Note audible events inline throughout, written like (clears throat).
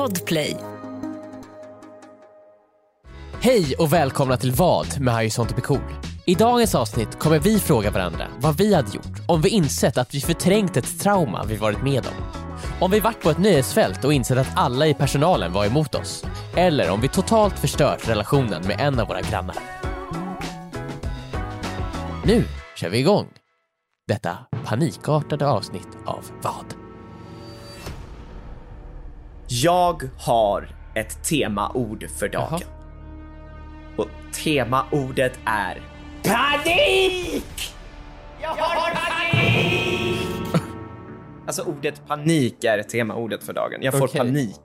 Podplay. Hej och välkomna till Vad med Harry Sånt cool. I dagens avsnitt kommer vi fråga varandra vad vi hade gjort om vi insett att vi förträngt ett trauma vi varit med om. Om vi varit på ett nöjesfält och insett att alla i personalen var emot oss. Eller om vi totalt förstört relationen med en av våra grannar. Nu kör vi igång detta panikartade avsnitt av Vad? Jag har ett temaord för dagen. Jaha. Och temaordet är PANIK! Jag har panik! Alltså ordet panik är temaordet för dagen. Jag får Okej. panik.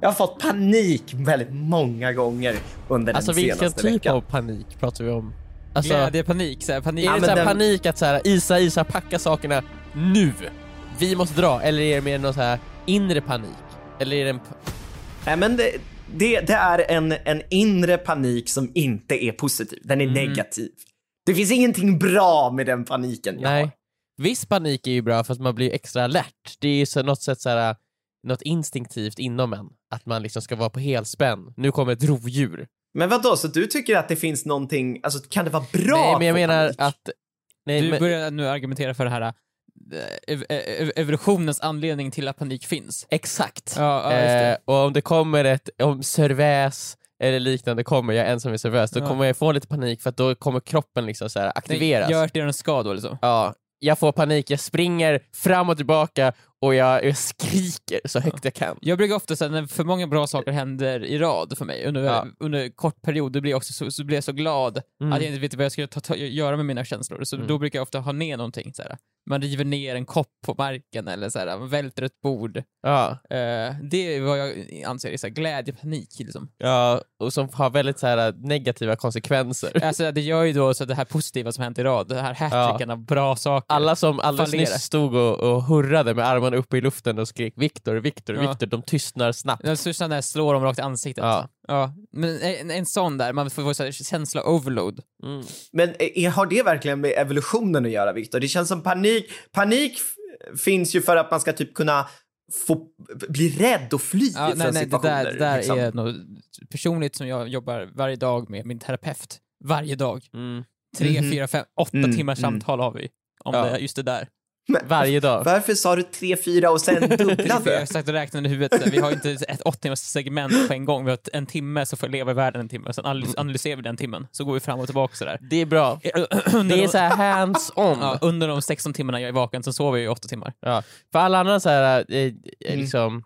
Jag har fått panik väldigt många gånger under Alltså den vilken senaste typ veckan. av panik pratar vi om? Alltså, Glädje, panik, så här, panik. är Ja, det men så här den- panik att så här, Isa, Isa, packa sakerna nu? Vi måste dra, eller är det mer någon så här inre panik? Eller är det en... Nej, men det, det, det är en, en inre panik som inte är positiv. Den är Mm. negativ. Det finns ingenting bra med den paniken jag Nej. har. Viss panik är ju bra för att man blir extra alert. Det är ju så något sätt så här, något instinktivt inom en. Att man liksom ska vara på helspänn. Nu kommer ett rovdjur. Men vad då så du tycker att det finns någonting, alltså kan det vara bra Nej, men jag menar panik? att... Nej, Du men, börjar nu argumentera för det här ev- ev- evolutionens anledning till att panik finns. Exakt. Ja, ja. Eh, och om det kommer ett, om serväs eller liknande kommer, jag är ensam är serväs, då Ja. kommer jag få lite panik för att då kommer kroppen liksom så här aktiveras. Nej, Görs det den ska då liksom? Ja, jag får panik, jag springer fram och tillbaka och jag, jag skriker så högt jag kan. Jag brukar ofta säga när för många bra saker händer i rad för mig under, Ja. under kort period, då blir jag också så, så blir jag så glad Mm. att jag inte vet vad jag ska ta, ta, göra med mina känslor. Så då brukar jag ofta ha ner någonting. Så här. Man river ner en kopp på marken eller så här, välter ett bord. Ja, Eh, det är vad jag anser är så här, glädjepanik. Liksom. ja, och som har väldigt så här negativa konsekvenser. (laughs) Alltså, det gör ju då så att det här positiva som hänt i rad, det här hattricken av bra saker. Alla som alldeles Fallerar. nyss stod och, och hurrade med armarna uppe i luften och skrek Viktor, Viktor, Ja. Viktor, de tystnar snabbt. Den största där slår dem rakt i ansiktet. Ja. Ja, men en, en sån där, man får få så här känsla overload. Mm. Men eh, har det verkligen med evolutionen att göra, Viktor? Det känns som panik. Panik finns ju för att man ska typ kunna få bli rädd och fly Ja, från nej, nej, det situationer. där, det där liksom. är något personligt som jag jobbar varje dag med min terapeut. Varje dag. Mm. Tre, Mhm. fyra, fem, åtta Mm, timmars mm. samtal har vi om Ja. det, just det där. Varje dag. Varför sa du tre, fyra och sen (laughs) jag dubblade? har sagt och räknat i huvudet, vi har inte ett åtta timmars segment på en gång, vi har en timme så får jag leva i världen en timme, sen analys- analyserar vi den timmen, så går vi fram och tillbaka sådär. Det är bra. (clears throat) under, Det är så här hands-on. (clears throat) ja, under de 16 timmarna jag är vaken så sover jag i åtta timmar. Ja. För alla andra så här, eh, eh, Mm. liksom,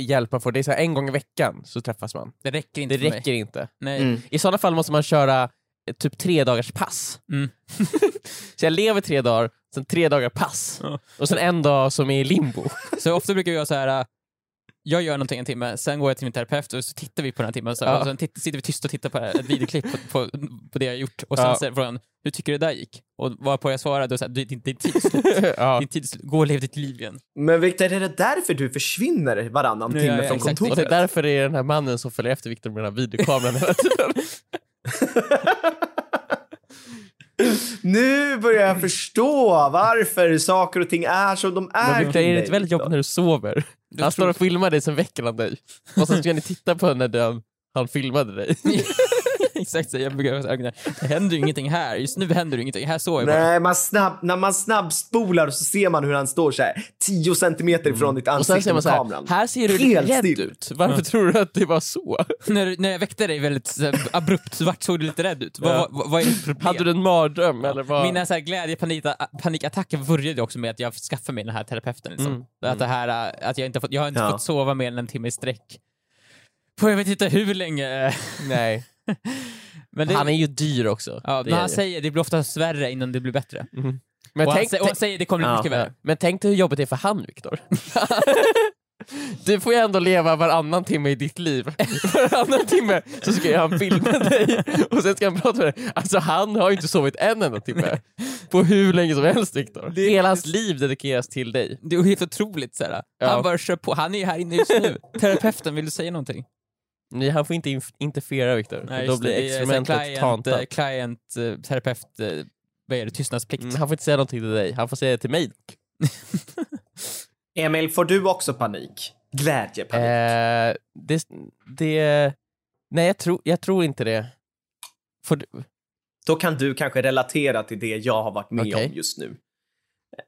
hjälp man får, det är så här, en gång i veckan så träffas man. Det räcker inte Det räcker inte. mig. Nej. Mm. I sådana fall måste man köra eh, typ tre dagars pass. Mm. (laughs) så jag lever tre dagar, sen tre dagar pass. Ja. Och sen en dag som är i limbo. (laughs) Så ofta brukar jag göra så här. äh, jag gör någonting en timme, sen går jag till min terapeut och så tittar vi på den här timmen. Så, Ja. och sen sitter vi tyst och tittar på ett videoklipp på, på, på det jag har gjort. Och sen Ja. säger frågan, hur tycker du det där gick? Och varpå jag svarar, då säger din, din, din tid (laughs) ja. Din tid. Gå och lev ditt liv igen. Men Viktor, är det därför du försvinner varannan Ja, timme ja, från exakt. Och det är kontoret? därför det är den här mannen som följer efter Viktor med den här videokameran hela tiden. Nu börjar jag förstå varför saker och ting är som de är. Men är det inte väldigt jobbigt när du sover? Du Han står och filmar dig, sen väcker han dig. Och sen ska ni titta på när den, han filmade dig. (laughs) (laughs) Exakt, så jag brukar säga, det händer ju ingenting här. Just nu händer det ingenting. Här sover jag bara. Nej, man snabb, när man snabbspolar så ser man hur han står så här 10 centimeter ifrån ditt Mm. Och sen ansikte ser man så här, kameran. här ser du lite Helt rädd still. ut. Varför tror du att det var så? (laughs) När, när jag väckte dig väldigt så här, abrupt, vart såg du lite rädd ut? Vad, Ja. vad, vad är ditt problem? Hade du en mardröm eller vad? Mina så här glädje, panika, panikattacker började också med att jag skaffade mig den här terapeuten. Liksom. Mm. Att, det här, att jag, inte fått, jag har inte Ja. fått sova mer än en timme i sträck. På jag vet inte hur länge. Nej. (laughs) (laughs) Det, Han är ju dyr också. ja, Det men han ju. säger det blir oftast värre innan det blir bättre. Men och, han, tänk, sä- och han säger det kommer bli Ja. mycket värre. Men tänk dig hur jobbigt det är för han, Viktor. (laughs) Du får ju ändå leva varannan timme i ditt liv. (laughs) Varannan timme så ska ju han filma dig och sen ska han prata med dig. Alltså han har ju inte sovit en enda timme på hur länge som helst Viktor. Hela hans liv dedikeras till dig. Det är helt otroligt. Så här. Ja. Han bara kör på. Han är ju här inne just nu. Terapeuten, vill du säga någonting? Nej, han får inte inf- interfera Viktor, då just blir det. Det är så här experimentet client, tantat. eh, client, eh, terapeut, eh, vad är det, tystnadsplikt. Mm, han får inte säga någonting till dig, han får säga det till mig. (laughs) Emil, får du också panik? Glädjepanik. Eh, det, det... Nej, jag tror, jag tror inte det. Får du... Då kan du kanske relatera till det jag har varit med Okej. om just nu.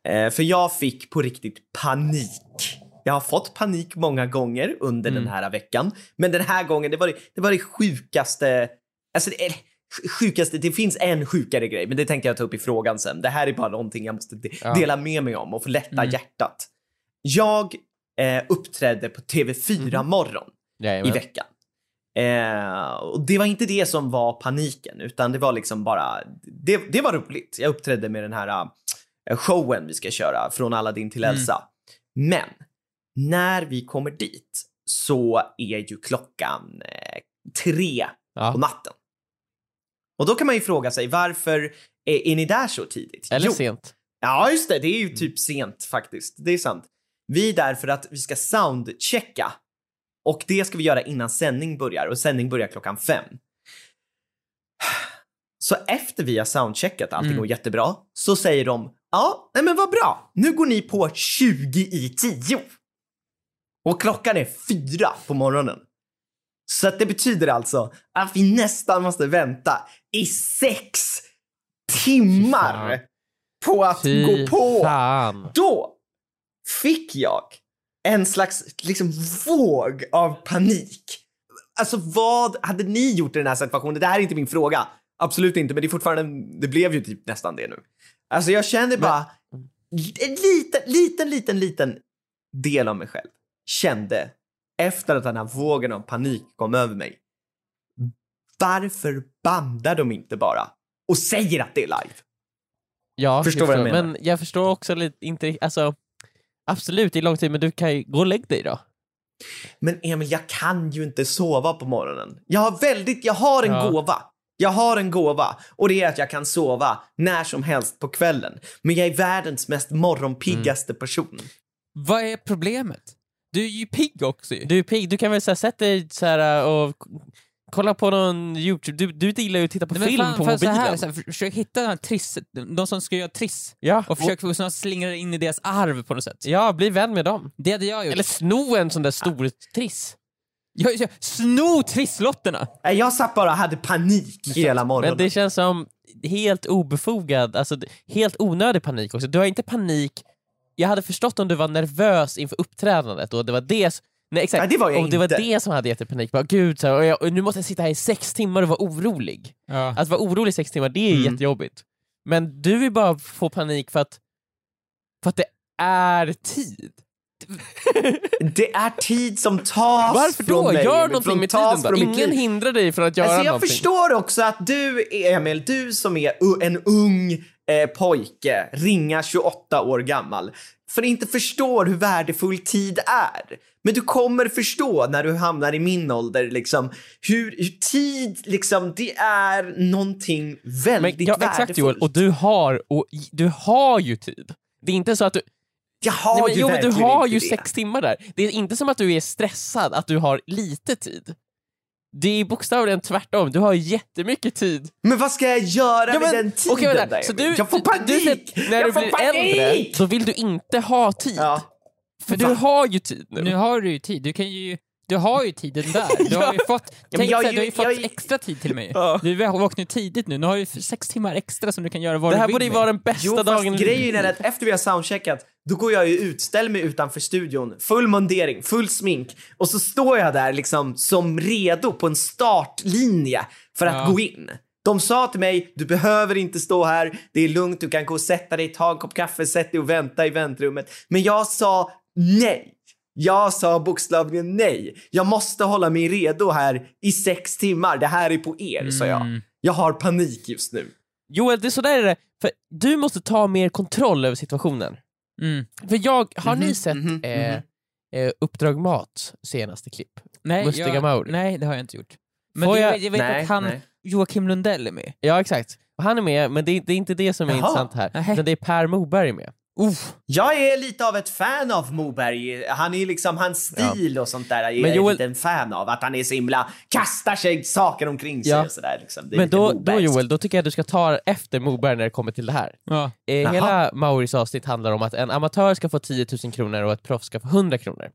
Eh, för jag fick på riktigt panik. Jag har fått panik många gånger under Mm. den här veckan. Men den här gången, det var det, det, var det sjukaste. Alltså det, sjukaste, det finns en sjukare grej, men det tänkte jag ta upp i frågan sen. Det här är bara någonting jag måste de- Ja. dela med mig om och få lätta Mm. hjärtat. Jag eh, uppträdde på TV4 Morgon i Jajamän. veckan. Eh, och det var inte det som var paniken, utan det var liksom bara, det, det var roligt. Jag uppträdde med den här eh, showen vi ska köra, Från Aladdin till Mm. Elsa. Men när vi kommer dit så är ju klockan eh, tre Ja. på natten. Och då kan man ju fråga sig, varför är, är ni där så tidigt? Eller Jo, sent. Ja, just det. Det är ju typ sent faktiskt. Det är sant. Vi är där för att vi ska soundchecka. Och det ska vi göra innan sändning börjar och sändning börjar klockan fem. (sighs) Så efter vi har soundcheckat, allting Mm. går jättebra, så säger de ja, nej men vad bra. Nu går ni på 20 i 10. Och klockan är fyra på morgonen. Så att det betyder alltså att vi nästan måste vänta i sex timmar på att Fy gå på. fan. Då fick jag en slags liksom våg av panik. Alltså vad hade ni gjort i den här situationen? Det här är inte min fråga. Absolut inte, men det är fortfarande, det blev ju typ nästan det nu. Alltså jag kände bara, en liten, liten, liten, liten del av mig själv kände efter att den här vågen av panik kom över mig. Varför bandar de inte bara och säger att det är live? Ja, Förstår jag vad jag menar. Men jag förstår också lite, inte, alltså absolut det är lång tid men du kan ju gå och lägg dig då. Men Emil, jag kan ju inte sova på morgonen. Jag har väldigt, jag har en Ja. gåva. Jag har en gåva och det är att jag kan sova när som helst på kvällen. Men jag är världens mest morgonpiggaste person. Vad är problemet? Du är ju pigg också ju. Du är pigg, du kan väl så sätta dig så här och k- kolla på någon YouTube, du, du gillar ju att titta på Nej, film fan, på fan, så mobilen. här, så här, för- försök hitta den här triss, de som ska göra triss ja, och försök snart slingra in i deras arv på något sätt. ja, bli vän med dem. Det hade jag gjort. Eller sno en sån där stor triss. jag, jag, sno trisslotterna! Jag satt bara och hade panik hela morgonen. Men det känns som helt obefogad, alltså helt onödig panik också. Du har inte panik, jag hade förstått om du var nervös inför uppträdandet och det var det Nej exakt, Nej, det var jag om det var inte. det som hade gett dig panik, bara, gud så här, och jag, och nu måste jag sitta här i sex timmar och vara orolig. Ja. Att vara orolig i sex timmar, det är Mm. jättejobbigt. Men du vill bara få panik för att, för att det är tid. (laughs) Det är tid som tas Varför från då? mig. Gör någonting från- med tiden då. från mitt Ingen hindrar dig från att göra Alltså jag någonting. förstår också att du, Emil, du som är en ung eh, pojke, ringa 28 år gammal, för inte förstår hur värdefull tid är. Men du kommer förstå när du hamnar i min ålder, liksom, hur, hur tid, liksom, det är någonting Men, väldigt ja, värdefullt. exakt Joel, och du har, och, du har ju tid. Det är inte så att du, jag har Nej, men, ju jo, men du har ju det. sex timmar där. Det är inte som att du är stressad att du har lite tid. Det är bokstavligen tvärtom, du har jättemycket tid. Men vad ska jag göra Ja, med men- den tiden vänta. där, Så du, jag får du- panik! Du, vet, när jag du får blir panik! äldre, då vill du inte ha tid. Ja. För Va? du har ju tid nu. Nu har du ju tid, du kan ju du har ju tiden där. Du har ju (laughs) fått, tänk jag så här, du har ju- ju fått jag extra tid till mig. Ja. Du vaknar ju tidigt nu, nu har du ju sex timmar extra som du kan göra vad det här du vill borde ju vara den bästa Jo, dagen i ditt grejen är att efter vi har soundcheckat, då går jag ju ut, ställer mig utanför studion, full mundering, full smink och så står jag där liksom som redo på en startlinje för att Ja. gå in. De sa till mig, du behöver inte stå här, det är lugnt, du kan gå och sätta dig, ta en kopp kaffe, sätt dig och vänta i väntrummet. Men jag sa nej. Jag sa bokstavligen nej. Jag måste hålla mig redo här i sex timmar. Det här är på er, sa jag. Mm. Jag har panik just nu. Joel, det är sådär är det. För du måste ta mer kontroll över situationen. Mm. För jag, har Mhm, ni sett mhm, eh, mhm. eh, Uppdrag Mat senaste klipp? Nej, Mustiga jag, Mauri. nej, det har jag inte gjort. Men Får jag- vet- jag vet Nej, att han, nej. Joakim Lundell är med. Ja exakt, han är med, men det, är- det är inte det som är Jaha. intressant här. Utan det är Per Moberg med. Uff. Jag är lite av ett fan av Moberg. Han är liksom, hans stil och sånt där är Men jag Joel- lite en fan av. Att han är så himla, kastar sig saker omkring sig Ja. och sådär. Liksom. Men då, då. Joel, då tycker jag att du ska ta efter Moberg när det kommer till det här. Ja. Eh, hela Mauris avsnitt handlar om att en amatör ska få 10 000 kronor och ett proffs ska få 100 kronor.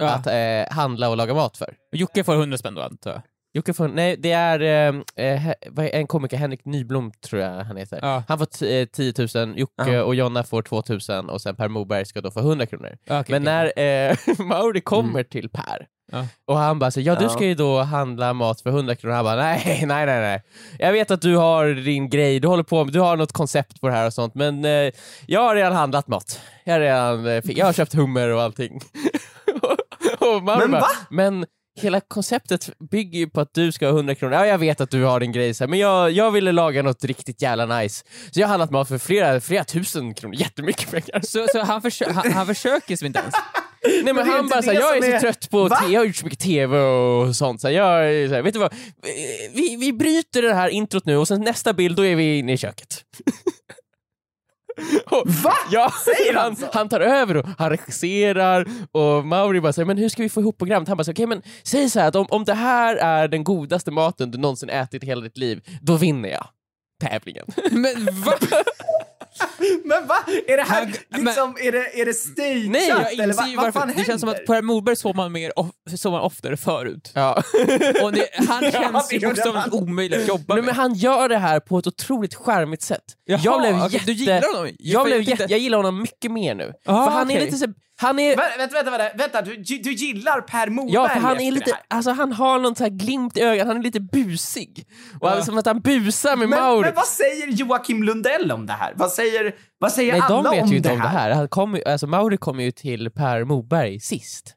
Ja. att eh, handla och laga mat för. Jocke får 100 spänn då antar jag. Jocke får, nej det är eh, eh, he- en komiker, Henrik Nyblom tror jag han heter. Ja. Han får t- eh, 10 000, Jocke Ja. och Jonna får 2 000 och sen Per Moberg ska då få 100 kronor. Okej, Men okej. när eh, (laughs) Mauri kommer till Per Ja. och han bara så, ja du ska ju då handla mat för 100 kronor. Han bara nej, (laughs) nej, nej, nej. Jag vet att du har din grej, du håller på med, du har något koncept på det här och sånt, men eh, jag har redan handlat mat. Jag har redan, eh, jag har köpt hummer och allting. (laughs) och Men bara, va? Men hela konceptet bygger ju på att du ska ha 100 kronor. Ja, jag vet att du har din grej, men jag, jag ville laga något riktigt jävla nice. Så jag har handlat mat för flera, flera tusen kronor, jättemycket pengar. Så, så han, försö- han, han försöker som inte ens? Nej men, är han bara såhär, jag är så är- trött på, Va? jag har gjort så mycket TV och sånt, så jag är så här, vet du vad, vi, vi bryter det här introt nu och sen nästa bild, då är vi inne i köket. (laughs) Och- Va? Ja, Säger han så? han tar över och han regisserar och Mauri bara säger men hur ska vi få ihop programmet? Han bara okej men säg så här att om, om det här är den godaste maten du någonsin ätit i hela ditt liv, då vinner jag tävlingen. Men va? (laughs) (laughs) Men va? Är det här Han- men- liksom, är det, är det stageat? Nej, Jag eller inser vad, ju vad varför. fan Det känns som händer? att Per Morberg såg man, mer of, såg man oftare förut. Ja. (laughs) Och det, han (laughs) Ja, känns det ju bokstavligt han. omöjlig att jobba Nej, med. men han gör det här på ett otroligt charmigt sätt. Jaha, jag blev okej, jätte... du gillar honom? Jag, blev jag tänkte- jätte... jag gillar honom mycket mer nu. Ah, för han är okej. lite så... Han är... Vänta, vänta, vänta, vänta. Du, du gillar Per Morberg Ja, för han är det lite, här. alltså han har någon så här glimt i ögat, han är lite busig. Och Ja. han, som att han busar med Men, Mauri. men vad säger Joakim Lundell om det här? Vad säger, vad säger Nej, alla de vet om ju inte det om det här. Han kom, alltså, Mauri kom ju till Per Moberg sist.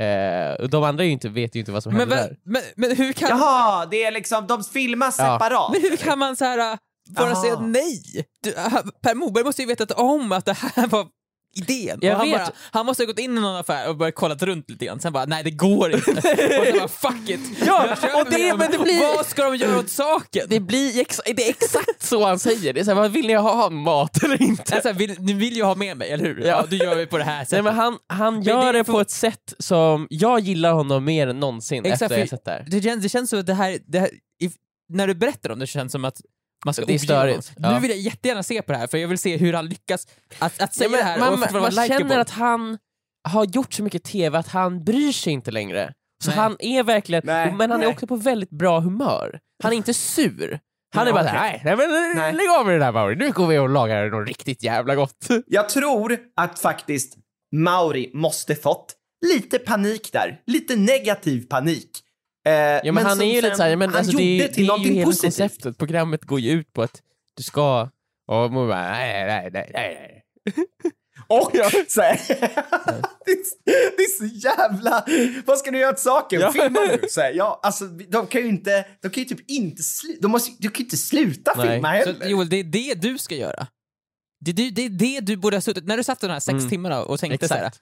Eh, och de andra ju inte, vet ju inte vad som men, hände men, där. men, men hur kan... Jaha, det är liksom, de filmar separat. Men hur kan man så här bara Aha. säga nej? Du, äh, per Morberg måste ju vetat om att det här var idén. Jag han, vet. bara, han måste ha gått in i någon affär och börjat kolla runt lite grann, sen bara nej det går inte. och sen bara fuck it. (laughs) Ja, och det- men det blir- Vad ska de göra åt saken? Det, blir ex, det är exakt så han säger. Det är så här, vill ni ha mat eller inte? Alltså, vill, ni vill ju ha med mig, eller hur? Ja. Ja, då gör vi på det här Nej, sättet. men han, han det gör det för- på ett sätt som, jag gillar honom mer än någonsin Exakt, efter jag sett det här. det, känns, det känns som att det här, det här if, när du berättar om det känns som att man ska Det är störigt, ja. Nu vill jag jättegärna se på det här, för jag vill se hur han lyckas att, att säga Ja, men det här man man, vara känner att han har gjort så mycket TV att han bryr sig inte längre. Så Nej. han är verkligen, Nej, men han är nej. också på väldigt bra humör. Han är inte sur. Han är bara såhär, nej, nej men Nej. lägg av med det där Mauri, nu går vi och lagar något riktigt jävla gott. Jag tror att faktiskt Mauri måste fått lite panik där. Lite negativ panik. Eh, Ja men, han som är ju lite såhär, men han alltså, gjorde det, till det är ju hela positivt. konceptet, programmet går ju ut på att du ska, och man bara, nej nej nej nej. (laughs) Och så här, (laughs) det, är, det är så jävla... Vad ska du göra åt saken? Ja. Filma nu. Så här, ja, alltså, de kan ju inte... De kan ju typ inte... Slu, de, måste, de kan ju inte sluta Nej. filma Så, heller. Joel, det är det du ska göra. Det, är du- det är det du borde ha suttit, när du satt de här sex Mm. timmarna och tänkte Exakt. såhär,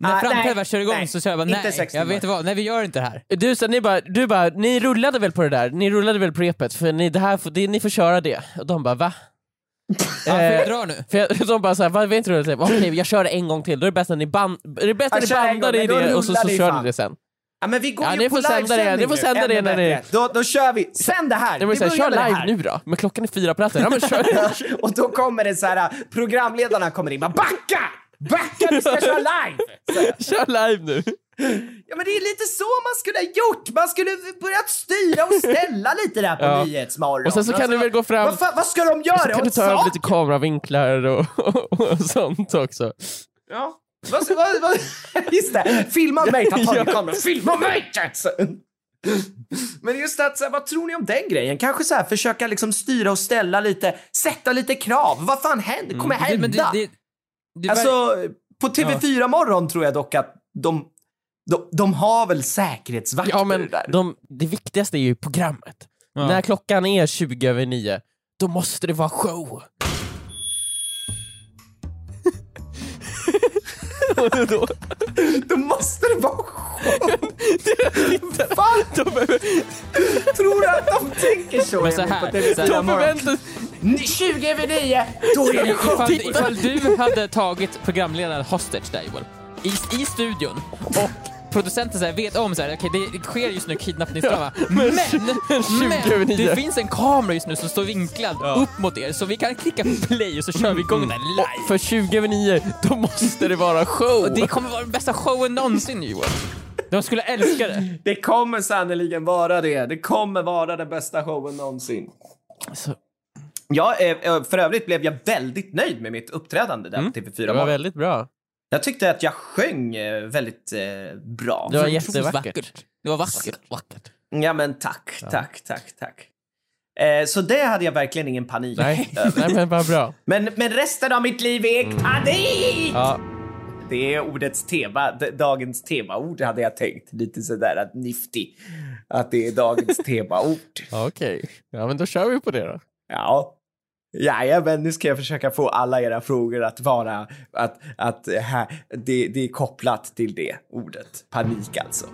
när Ah, framträdandet nej, kör igång nej, så kör jag bara inte nej, jag vet vad, nej vi gör inte det här. Du, så, ni, bara, du bara, ni rullade väl på det där? Ni rullade väl på repet? För ni, det här, får- det, ni får köra det. Och de bara, va? (laughs) Ja, får jag Eh, dra nu? (laughs) För jag, de bara såhär, vad vet du? vad? Okej, jag kör det en gång till. Då är det bäst att ni, band, är det bäst att ni bandar gång, i det och så, så kör ni det sen. Ja, men vi går Ja, ju ni på får sända det, livesändning ni får sända det när ni-. Då, då kör vi. Sänd det här. Nej, Vi börjar kör live här. nu då. Men klockan är fyra på natten. Ja, men kör. (laughs) och då kommer det så här, programledarna kommer in bara backa! Backa, vi ska köra live! Kör live nu. Ja men det är lite så man skulle ha gjort. Man skulle börjat styra och ställa lite där på Ja. Nyhetsmorgon. Och sen så kan Alltså, du väl gå fram- Vad, fan, vad ska de Och så göra kan du ta över lite kameravinklar och, och, och sånt också. Ja. Vad, vad, vad, just det, filma mig, ta tag i kameran, filma mig! Jackson! Men just att, så här, vad tror ni om den grejen? Kanske så här försöka liksom styra och ställa lite, sätta lite krav. Vad fan händer? kommer hända? men det, det, det, Alltså, på TV4 morgon tror jag dock att de, de, de har väl säkerhetsvakter Ja men där. de, det viktigaste är ju programmet. Ja. När klockan är 20 över 9, då måste det vara show. Och då, Då måste det vara show! Fan, de, tror du att de tänker så? Men så Emil, här, på TV4 de morgon? förväntar 20 över 9, då är det ifall, ifall du hade tagit programledaren hostage där Joel, i, i studion och producenten så här, vet om så här, okej det sker just nu kidnappningsdrama, (laughs) men, 20 över men nio. det finns en kamera just nu som står vinklad upp mot er så vi kan klicka på play och så kör vi igång den Och live. för 20 över 9, då måste det vara show! Och det kommer vara den bästa showen någonsin Johan. De skulle älska det. Det kommer sannoliken vara det. Det kommer vara den bästa showen någonsin. Så, Ja, eh, för övrigt blev jag väldigt nöjd med mitt uppträdande där på TV4 det var Morgon. väldigt bra. Jag tyckte att jag sjöng eh, väldigt eh, bra. Det var jättevackert. Det var vackert. Vackert. Ja, men tack, tack, tack, tack. Eh, så det hade jag verkligen ingen panik Nej, (laughs) över. nej men vad bra. Men, men resten av mitt liv är panik! Ja, Det är ordets tema, dagens temaord hade jag tänkt. Lite sådär att nifty. Att det är dagens (laughs) temaord. okej. Ja men då kör vi på det då. Ja. Jajamän, nu ska jag försöka få alla era frågor att vara att, att eh, här, det, det är kopplat till det ordet. Panik alltså.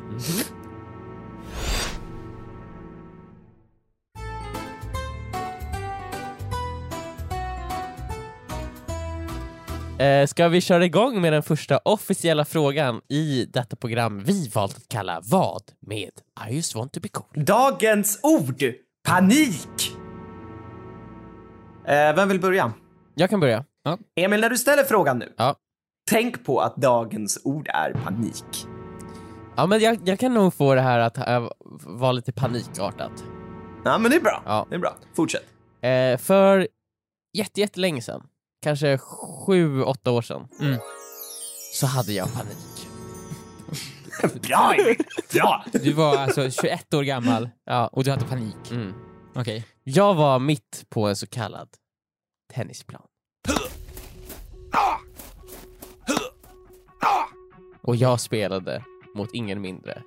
Eh, ska vi köra igång med den första officiella frågan i detta program vi valt att kalla Vad med I just want to be cool? Dagens ord, panik. Eh, vem vill börja? Jag kan börja. Emil, när du ställer frågan nu, Ja. tänk på att dagens ord är panik. Ja men jag, jag kan nog få det här att äh, vara lite panikartat. Ja, men det är bra. Ja. Det är bra. Fortsätt. Eh, för jätte, jättelänge sedan, kanske sju, åtta år sedan, Mm. så hade jag panik. (laughs) Bra, Emil. Bra. Du var alltså 21 år gammal Ja. och du hade panik. Mm. Okej. Jag var mitt på en så kallad tennisplan. Och jag spelade mot ingen mindre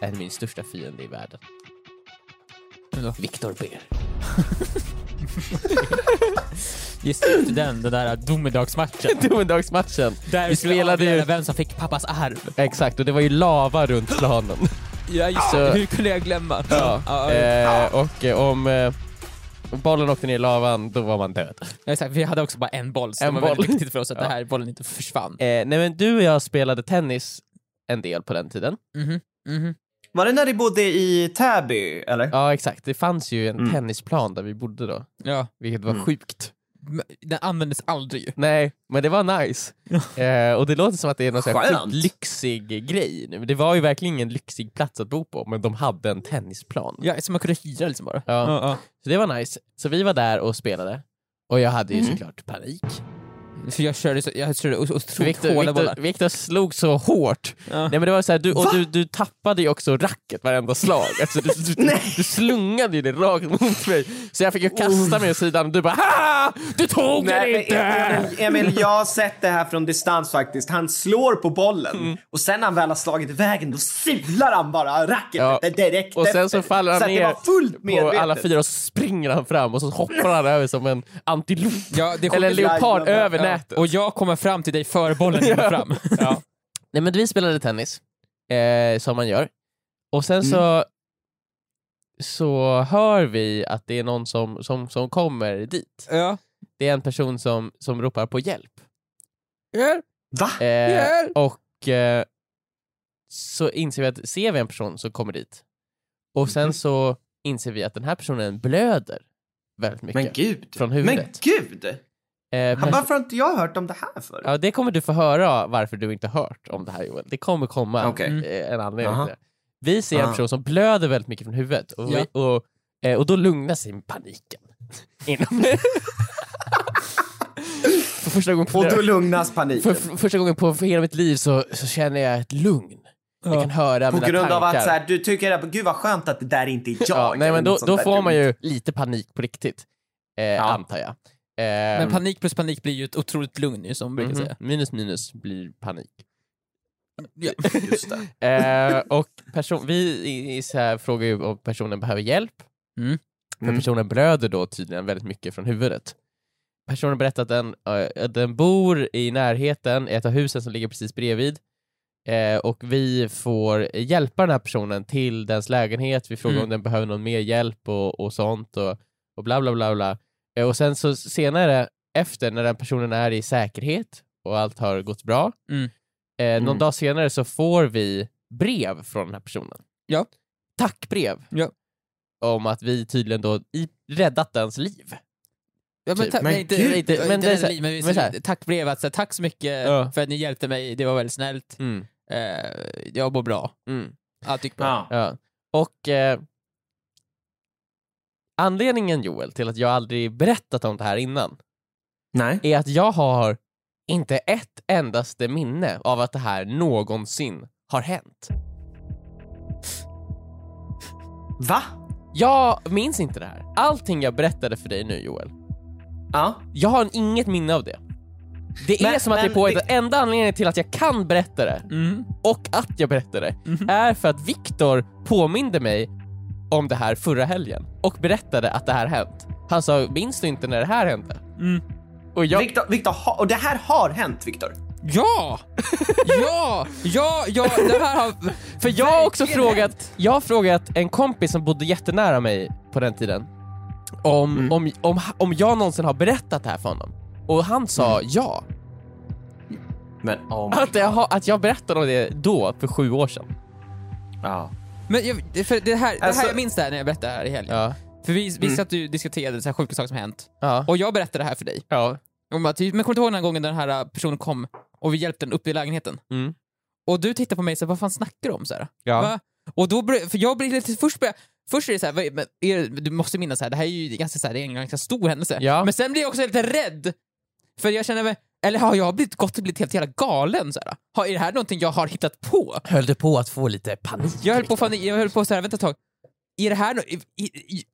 än min största fiende i världen. Viktor Ber. (laughs) Just den, den där domedagsmatchen. (laughs) Domedagsmatchen. Där Vi spelade ju- vem som fick pappas arv. Exakt, och det var ju lava runt planen. Ja, just Så- det. Hur kunde jag glömma? Ja. Ja, Eh, och eh, om eh, bollen åkte ner i lavan, då var man död. Exakt, vi hade också bara en boll, så En det var väldigt boll. viktigt för oss att Ja. det här bollen inte försvann. Eh, nej men du och jag spelade tennis en del på den tiden. Mhm, mhm. Var det när ni bodde i Täby, eller? Ja exakt, det fanns ju en Mm. tennisplan där vi bodde då, Ja, vilket var Mm. sjukt. Den användes aldrig ju. Nej, men det var nice. eh, och det låter som att det är någon sån här sjukt lyxig grej. nu. Det var ju verkligen ingen lyxig plats att bo på, men de hade en tennisplan. Ja, så man kunde hyra liksom bara. Ja. ja. Så det var nice. Så vi var där och spelade. Och jag hade ju Mm. såklart panik. För jag körde, så, jag körde otroligt Victor, hårda Victor, bollar. Victor slog så hårt. Ja. Nej men det var så här, du, och du, du tappade ju också racket varenda slag. (laughs) Alltså, du, du, du, Nej. du slungade ju det rakt mot mig. Så jag fick ju kasta mig åt sidan och du bara ha! Du tog Nej, men inte! Emil, Emil, jag har sett det här från distans faktiskt. Han slår på bollen Mm. och sen när han väl har slagit iväg då silar han bara racketet Ja. direkt Och sen så efter. faller han så det ner var fullt på medvetet. alla fyra och så springer han fram och så hoppar han över som en antilop. Ja, det Eller en leopard över Ja. Nätet. Och jag kommer fram till dig före bollen (laughs) kommer fram. Ja. Nej men vi spelade tennis, eh, som man gör. Och sen Mm. så så hör vi att det är någon som, som, som kommer dit. Ja. Det är en person som, som ropar på hjälp. Va? Eh, Hjälp! och eh, så inser vi att ser vi en person som kommer dit och sen Mhm. så inser vi att den här personen blöder väldigt mycket. Men gud. Från Men huvudet. gud! Eh, Han, pers- varför har inte jag hört om det här förut? Ja, det kommer du få höra varför du inte hört om det här Joel. Det kommer komma Okej. Mm. eh, en anledning Aha. till det. Vi ser en Aha. person som blöder väldigt mycket från huvudet och, Ja. och, eh, och då lugnar sig paniken. (laughs) Inom (laughs) för första gången på Och då lugnas paniken. för, för första gången på för hela mitt liv så, så känner jag ett lugn. Jag kan höra På mina grund tankar. av att så här, du tycker att gud vad skönt att det där inte är jag. ja, nej, men då, då får man ju lite panik på riktigt. Eh, Antar jag. Eh, Men panik plus panik blir ju ett otroligt lugn ju, som man brukar mhm. säga. Minus minus blir panik. Ja. (laughs) Just det. Eh, och person, vi i, i så här frågar ju om personen behöver hjälp. Mm. För Mm. personen blöder då tydligen väldigt mycket från huvudet. Personen berättar att den, att den bor i närheten, i ett av husen som ligger precis bredvid. Eh, och vi får hjälpa den här personen till dens lägenhet, vi frågar Mm. om den behöver någon mer hjälp och, och sånt och, och bla bla bla bla. Eh, och sen så senare, efter när den personen är i säkerhet och allt har gått bra, Mm. eh, någon Mm. dag senare så får vi brev från den här personen. Ja. Tackbrev. Ja. Om att vi tydligen då i, räddat dens liv. Ja, men Typ. Men nej, inte, gud, inte, men men det så här- men, men så här. tack brev, alltså, tack så mycket Ja. för att ni hjälpte mig, det var väldigt snällt. Mm. Eh, jag mår bra. Mm. Allt gick bra. Ja. Ja. Och eh, anledningen Joel till att jag aldrig berättat om det här innan Nej. är att jag har inte ett endaste minne av att det här någonsin har hänt. Va? Jag minns inte det här. Allting jag berättade för dig nu Joel, Ja. jag har inget minne av det. Det är Men- som att det är men på det- enda anledningen till att jag kan berätta det Mm. och att jag berättar det Mhm. är för att Viktor påminde mig om det här förra helgen och berättade att det här hänt. Han sa, minns du inte när det här hände? Mm. Och jag, Viktor, Viktor, ha- och det här har hänt Viktor. Ja! ja! Ja! Ja! Det här har... för jag har också frågat, jag har frågat en kompis som bodde jättenära mig på den tiden om, Mm. om, om, om jag någonsin har berättat det här för honom. Och han sa Mm. ja. Men oh Att jag, att jag berättade om det då, för sju år sedan. Ja. Men jag, för det här, det Alltså- här, jag minns det här när jag berättade det här i helgen. Ja. För vi, vi Mm. satt och diskuterade så här sjuka saker som hänt. Ja. Och jag berättade det här för dig. ja. Om att, men kommer du ihåg den här gången den här personen kom och vi hjälpte den upp i lägenheten? Mm. Och du tittar på mig och säger vad fan snackar du om? Så här, Ja. Va? Och då börjar, för jag blir lite, först börjar, först är det så här, vad- men är, du måste minnas så här, det här är ju ganska, så här, det är en ganska stor händelse. Ja. Men sen blir jag också lite rädd. För jag känner mig, eller har jag blivit, gått och blivit helt jävla galen? Så här? Har, är det här någonting jag har hittat på? Höll du på att få lite panik? Jag höll på, fan, jag höll på så här, vänta ett tag, är det här no, i, i,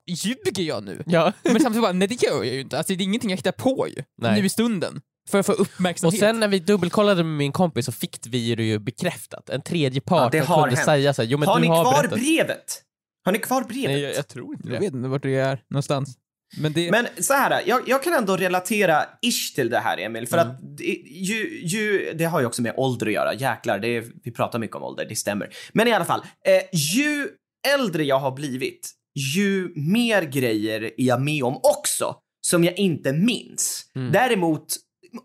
i, ljuger jag nu? Ja. (laughs) Men samtidigt bara, nej det gör jag ju inte. Alltså, det är ingenting jag hittar på ju. Nej. Nu i stunden. För att få Och uppmärksamhet. sen när vi dubbelkollade med min kompis så fick vi det ju bekräftat. En tredje Ja, part det som har kunde hänt. säga såhär, jo men har du ni har kvar berättat. brevet? Har ni kvar brevet? Nej, jag, jag tror inte jag det. vet inte vart du är någonstans. Men det... Men så här, jag, jag kan ändå relatera ish till det här Emil, för Mm. att det, ju, ju, det har ju också med ålder att göra. Jäklar, det är, vi pratar mycket om ålder, det stämmer. Men i alla fall, eh, ju äldre jag har blivit, ju mer grejer är jag med om också som jag inte minns. Mm. Däremot,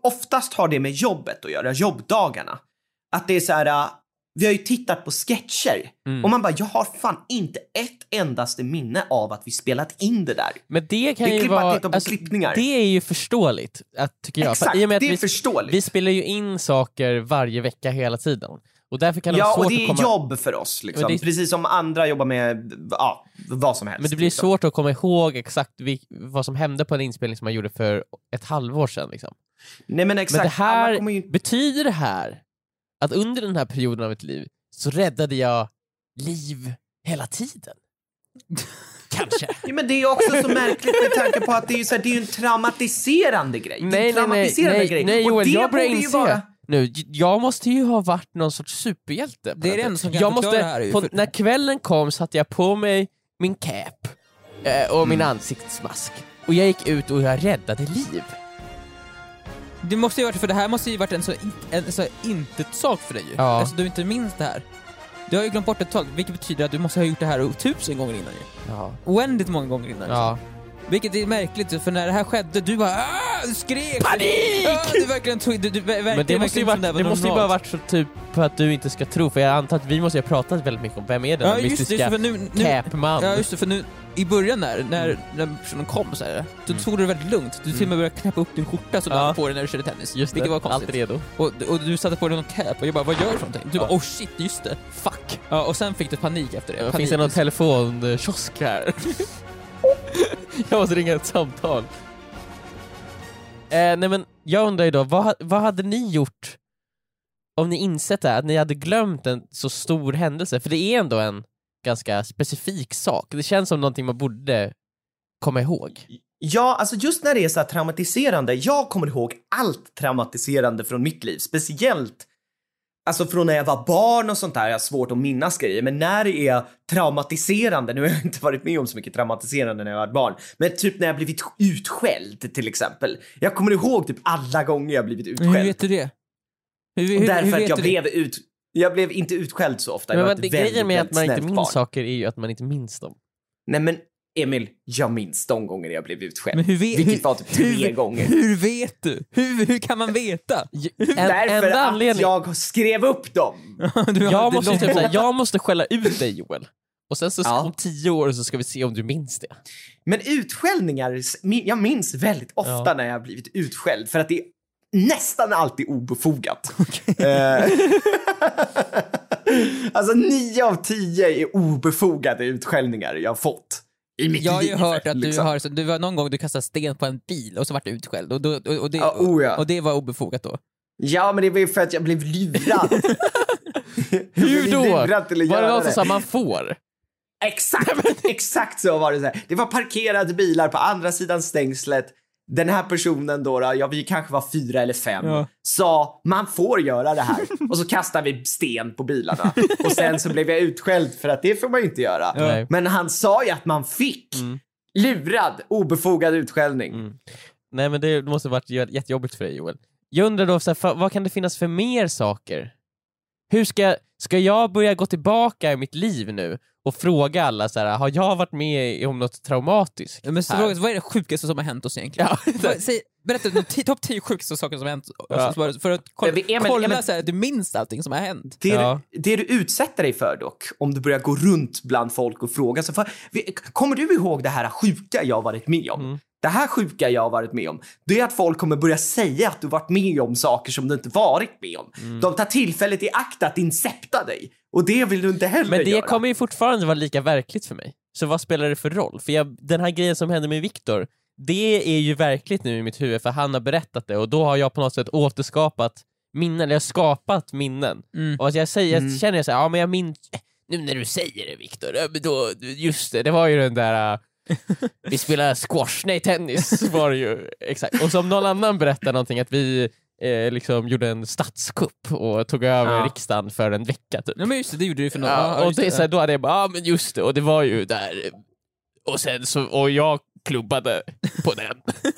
oftast har det med jobbet att göra, jobbdagarna. Att det är så här, vi har ju tittat på sketcher Mm. och man bara, jag har fan inte ett endaste minne av att vi spelat in det där. Men det kan Det är ju vara... titta på klippningar. det är ju förståeligt, att, tycker jag. För Exakt, i och med det är vi, förståeligt. vi spelar ju in saker varje vecka hela tiden. Och därför kan det ja, vara svårt och det är komma... jobb för oss liksom. Det- Precis som andra jobbar med, ja, vad som helst. Men det blir liksom. svårt att komma ihåg exakt vad som hände på en inspelning som man gjorde för ett halvår sedan. Liksom. Nej men exakt. Men det här, ju... betyder det här att under den här perioden av mitt liv så räddade jag liv hela tiden? (laughs) Kanske. Ja, men det är också så märkligt med tanke på att det är ju, så här, det är en traumatiserande grej. det är en Nej, nej, nej, traumatiserande nej, grej. nej Joel, jag börjar inse vara- nu, jag måste ju ha varit någon sorts superhjälte. Det är det enda som kan jag måste, det här på, för- När kvällen kom satte jag på mig min cap eh, och min Mm. ansiktsmask och jag gick ut och jag räddade liv. Det måste ju varit, för det här måste ju varit en så, in, en så intet sak för dig ju. Ja. Alltså du inte minns det här. Du har ju glömt bort ett tag, vilket betyder att du måste ha gjort det här tusen gånger innan ju. Ja. Oändligt många gånger innan. ja. Vilket är märkligt, för när det här skedde, du bara "Ah!" du skrek! Panik! Ja, du verkligen tog, du, du, verkligen, Men det måste ju, verkligen varit, var det måste ju bara varit så typ på att du inte ska tro, för jag antar att vi måste ju ha pratat väldigt mycket om vem är den Ja det, mystiska det, för nu, nu, capman? Ja just det, för nu i början där, när, när personen kom så här, då tog du det väldigt lugnt. Du till och med började knäppa upp din skjorta som du Mm. Ja. hade på dig när du körde tennis. Just det, vilket var konstigt. allt redo. Och, och du satte på dig någon cap och jag bara, vad gör du för någonting? Du Ja. bara, oh shit, just det. Fuck. Ja, och sen fick du panik efter det. Ja, panik. finns det någon telefonkiosk här? (laughs) (laughs) jag måste ringa ett samtal. Eh, nej men jag undrar ju då, vad, vad hade ni gjort om ni insett det här, att ni hade glömt en så stor händelse? För det är ändå en ganska specifik sak. Det känns som någonting man borde komma ihåg. Ja, alltså just när det är så här traumatiserande. Jag kommer ihåg allt traumatiserande från mitt liv, speciellt Alltså från när jag var barn och sånt där, jag har svårt att minnas grejer, men när det är traumatiserande, nu har jag inte varit med om så mycket traumatiserande när jag var barn, men typ när jag blivit utskälld till exempel. Jag kommer ihåg typ alla gånger jag blivit utskälld. hur vet du det? Hur, hur, därför hur att jag blev ut... Jag blev inte utskälld så ofta. Men, men grejen med att man inte minns saker är ju att man inte minns dem. Nej men Emil, jag minns de gånger jag blev utskälld. Men hur vet, Vilket hur, var typ tre hur, gånger. Hur vet du? Hur, hur kan man veta? En, Därför att anledning. jag skrev upp dem. (laughs) Du Jag måste, typ, såhär, jag måste skälla ut dig Joel. Och sen så Ja. om tio år så ska vi se om du minns det. Men utskällningar, jag minns väldigt ofta Ja. när jag har blivit utskälld för att det är nästan alltid obefogat. (laughs) Eh, (laughs) alltså nio av tio är obefogade utskällningar jag har fått. I mitt Jag har ju liv, hört att du liksom. har, så, du var någon gång du kastade sten på en bil och så vart du utskälld och, då, och, och, det, Ja, oh ja. och det var obefogat då. Ja, men det var ju för att jag blev lurad. (laughs) Hur då? Var det någon som sa man får? Exakt, exakt så var det. Så här. Det var parkerade bilar på andra sidan stängslet. Den här personen då, då ja vi kanske var fyra eller fem, Ja. sa man får göra det här. Och så kastade vi sten på bilarna. Och sen så blev jag utskälld för att det får man ju inte göra. Nej. Men han sa ju att man fick. Lurad, obefogad utskällning. Mm. Nej men det måste varit jä- jättejobbigt för dig Joel. Jag undrar då, så här, för, vad kan det finnas för mer saker? Hur ska, ska jag börja gå tillbaka i mitt liv nu och fråga alla så här, har jag varit med om något traumatiskt? Men så, här? fråga, vad är det sjukaste som har hänt oss egentligen? Ja. Säg, berätta de topp 10 sjukaste saker som har hänt oss, Ja. för- att kolla, Men Emil, kolla Emil- så här, att du minns allting som har hänt. Det, Ja. du, det du utsätter dig för dock, om du börjar gå runt bland folk och fråga så för, vi- Kommer du ihåg det här sjuka jag har varit med om? Mm. Det här sjuka jag har varit med om, det är att folk kommer börja säga att du varit med om saker som du inte varit med om. Mm. De tar tillfället i akt att incepta dig. Och det vill du inte heller Men det göra. kommer ju fortfarande vara lika verkligt för mig. Så vad spelar det för roll? För jag, den här grejen som hände med Viktor, det är ju verkligt nu i mitt huvud för han har berättat det och då har jag på något sätt återskapat minnen, eller jag har skapat minnen. Mm. Och att jag säger, Mm. jag känner så här, ja men jag minns, nu när du säger det Viktor, då, just det, det var ju den där äh, vi spelade squash, nej tennis var det ju, exakt. Och som någon annan berättade någonting att vi eh, liksom gjorde en statskupp och tog över Ja. riksdagen för en vecka typ. Ja, men just det, det gjorde du för några Ja, och det, är så här, då hade jag bara, ja men just det, och det var ju där. Och sen så, och jag klubbade på den. (laughs)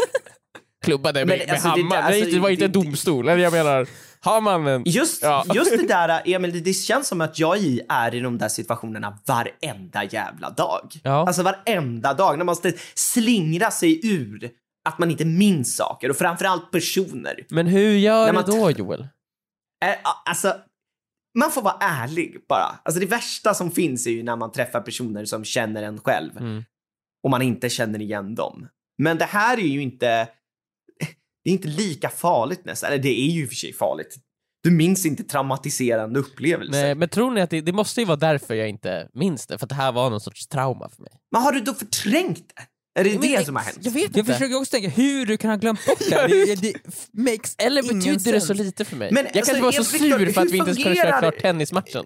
klubbade med, Men med alltså, det hammaren. Nej, alltså, det var inte en det- domstol, eller jag menar, har man en... Just, Ja. (laughs) just det där, Emil, det, känns som att jag är i de där situationerna varenda jävla dag. Ja. Alltså varenda dag, när man måste slingra sig ur att man inte minns saker och framförallt personer. Men hur gör När man du då Joel? Eh, Alltså, man får vara ärlig bara. Alltså det värsta som finns är ju när man träffar personer som känner en själv Mm. och man inte känner igen dem. Men det här är ju inte, det är inte lika farligt nästan. Eller det är ju i och för sig farligt. Du minns inte traumatiserande upplevelser. Nej, men tror ni att det, det måste ju vara därför jag inte minns det, för att det här var någon sorts trauma för mig. Men har du då förträngt det? Är det Men det som har hänt? Jag vet Jag inte. försöker också tänka hur du kan ha glömt bort det. Det, (laughs) det makes Eller betyder det så lite för mig? Men jag alltså, kanske var så Victor, sur för att vi inte skulle köra klart tennismatchen.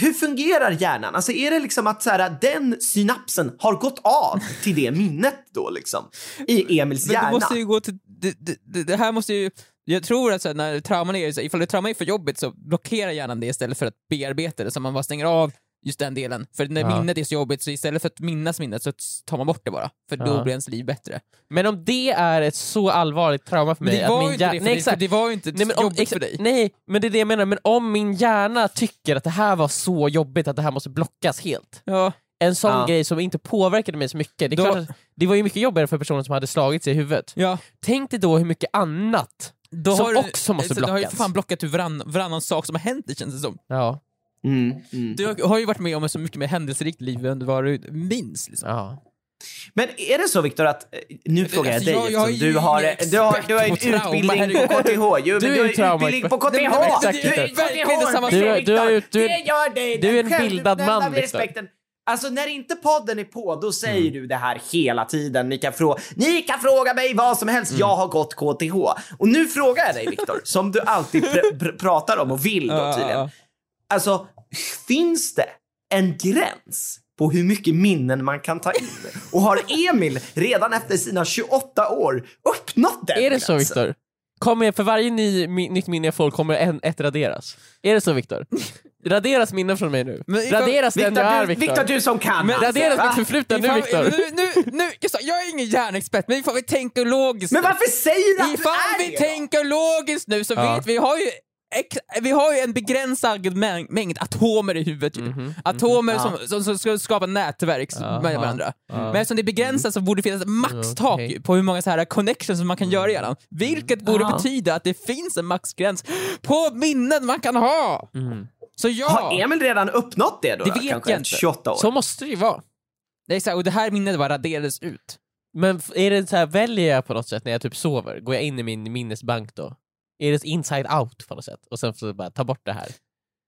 Hur fungerar hjärnan? Alltså är det liksom att så här, den synapsen har gått av till det minnet då liksom? I Emils Men hjärna? du måste ju gå till, det, det, det, här måste ju, jag tror att så här, när trauman är, så ifall det trauma är för jobbigt så blockerar hjärnan det istället för att bearbeta det, så man bara stänger av just den delen. För när Ja. minnet är så jobbigt så istället för att minnas minnet så tar man bort det bara, för då Ja. blir ens liv bättre. Men om det är ett så allvarligt trauma för Men mig det att var min ju inte det för Nej, dig, för exakt. det var ju inte Nej men, om, jobbigt exa- för dig. nej, men det är det jag menar. Men om min hjärna tycker att det här var så jobbigt att det här måste blockas helt. Ja. En sån Ja. grej som inte påverkade mig så mycket. Det, är Då- klart att det var ju mycket jobbigare för personen som hade slagit sig i huvudet. Ja. Tänk dig då hur mycket annat Då som har du, också måste så Du har ju blockas. för fan blockat varann, varannan sak som har hänt, det känns det som. Ja. Mm, mm. Du har, ju varit med om så mycket mer händelserikt liv än vad du minns. Liksom. ja. Men är det så Viktor att, eh, nu frågar jag alltså, dig jag- jag är eftersom ju du har, du har, du har en utbildning på KTH. Jo, Du du har utbildning på KTH! Nej, men exakt, Du! Du du är- Viktor. du är- Det gör dig! du är en bildad man, Viktor. Alltså när inte podden är på, då säger Mm. du det här hela tiden. Ni kan, frå ni kan fråga mig vad som Mm. helst, jag har gått KTH. Och nu frågar jag dig Viktor, som du alltid pr pr pratar om och vill då tydligen. Alltså, finns det en gräns på hur mycket minnen man kan ta in? Och har Emil redan efter sina 28 år uppnått den Är det så gränsen? Viktor? Kommer för varje ny, mi, nytt minne jag får kommer en, ett raderas? Är det så Viktor? Raderas minnen från mig nu? Men ifall- raderas den jag är Viktor, du, Viktor? Du som kan. Men alltså, raderas va? mitt förflutna nu Ifall- Viktor? Nu, nu, nu, Gustav, jag är ingen hjärnexpert, men ifall vi tänker logiskt Men varför säger du att Ifall du är vi det då? tänker logiskt nu så Ja. vet vi, har ju vi har ju en begränsad mäng- mängd atomer i huvudet ju. Mhm, Atomer Ja. som, som, som ska skapa nätverk Ja, med ja, varandra. ja. Men eftersom det är begränsat så borde det finnas maxtak Okej. på hur många så här connections som man kan göra i hjärnan. Vilket borde Ja. betyda att det finns en maxgräns på minnen man kan ha. Mm. Så ja, Har Emil redan uppnått det då? Det då? vet Kanske jag inte. 28 år? Så måste det ju vara. det är så här, och det här minnet bara raderades ut. Men är det så här, väljer jag på något sätt när jag typ sover, går jag in i min minnesbank då? Är det inside out på något sätt? Och sen får jag bara ta bort det här.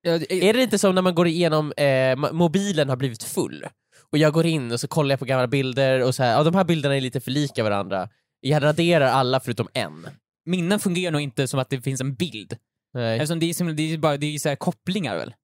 Ja, det- Är det inte som när man går igenom, eh, mobilen har blivit full, och jag går in och så kollar jag på gamla bilder och så här, ja de här bilderna är lite för lika varandra. Jag raderar alla förutom en. Minnen fungerar nog inte som att det finns en bild. Nej. Eftersom det är, som, det är bara det är så kopplingar väl?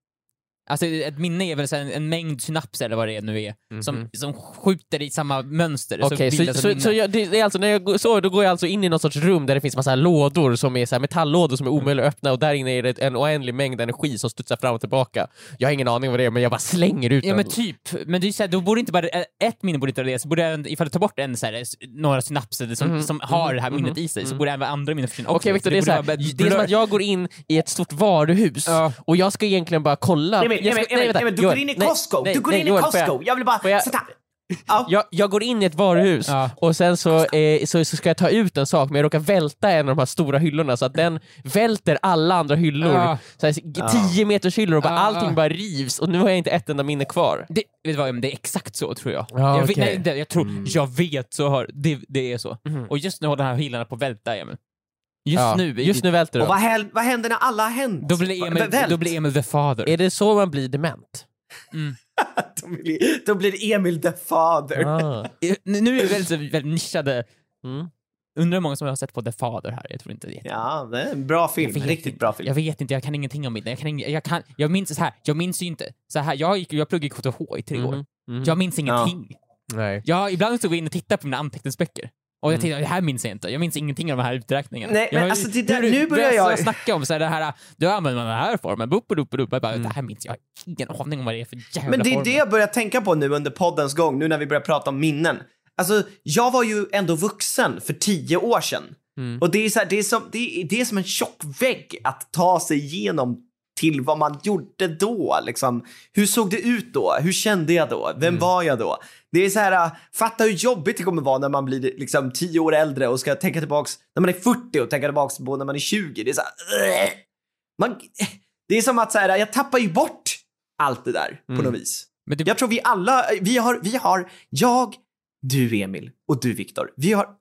Alltså ett minne är väl så en, en mängd synapser eller vad det nu är, som, Mhm. som skjuter i samma mönster. Okej, så, bildas ett så, minne. så, jag, det är alltså, när jag går- sover då går jag alltså in i någon sorts rum där det finns massa lådor som är så här metalllådor som är omöjliga att öppna och där inne är det en oändlig mängd energi som studsar fram och tillbaka. Jag har ingen aning vad det är men jag bara slänger ut Ja den. men typ, men det är så här, då borde inte bara ett minne borde inte raderas, borde även, ifall du tar bort en så här, några synapser som, Mhm, som har det här mhm, minnet i sig, så mhm. borde även andra minnen försvinna Okej också. Viktor, det, är borde så här, det är som att jag går in i ett stort varuhus Ja. och jag ska egentligen bara kolla. Jag ska, Emil, du går in i Costco! nej, du går nej, in i Costco! Jag, vill bara... Sätta. Ja. Jag, jag går in i ett varuhus Ja. och sen så, eh, så, så ska jag ta ut en sak men jag råkar välta en av de här stora hyllorna så att den välter alla andra hyllor. Ja. Så här. 10 meters hyllor och bara, allting bara rivs och nu har jag inte ett enda minne kvar. Det, vet du vad, det är exakt så tror jag. Ja, jag, vet, okej. nej, det, jag tror, jag vet så har, det, det är så. Mhm. Och just nu håller den här hyllan på att välta Emil. Just Ja, nu, just nu välter Och de. vad, häl- vad händer när alla har hänt? då blir, Emil, Vält. då blir Emil the father. Är det så man blir dement? (laughs) då, blir, då blir Emil the father. Ah. (laughs) Nu är det väldigt, väldigt nischade, Mm. undrar hur många som har sett på The Father här, jag tror inte det. Ja, det är en bra film. Vet Riktigt inte. bra film. Jag vet inte, jag kan ingenting om det. Jag, kan ing, jag, kan, jag minns så här, jag minns ju inte. Så här, jag, gick, jag pluggade KTH i tre år. Mhm. Mhm. Jag minns ingenting. Nej. Jag, ibland så går jag in och tittar på mina anteckningsböcker. Och jag Mm. tittar, det här minns jag inte. Jag minns ingenting av de här uträkningarna. Nej, men jag, alltså det där- nu börjar jag- snacka om så här, det här, du använder den här formen, bupp, bupp, jag bara, Mm. det här minns jag. Jag ingen aning om vad det är för jävla Men det är form. det jag börjar tänka på nu under poddens gång, nu när vi börjar prata om minnen. Alltså, jag var ju ändå vuxen för tio år sedan. Mm. Och det är, så här, det, är som, det, är, det är som en tjock vägg att ta sig igenom till vad man gjorde då. Liksom. Hur såg det ut då? Hur kände jag då? Vem Mm. var jag då? Det är så här, äh, fatta hur jobbigt det kommer vara när man blir liksom tio år äldre och ska tänka tillbaks när man är 40 och tänka tillbaks på när man är 20. Det är så här, äh. man, det är som att så här, jag tappar ju bort allt det där på Mm. något vis. Det, Jag tror vi alla, vi har, vi har, jag, du Emil och du Viktor, vi har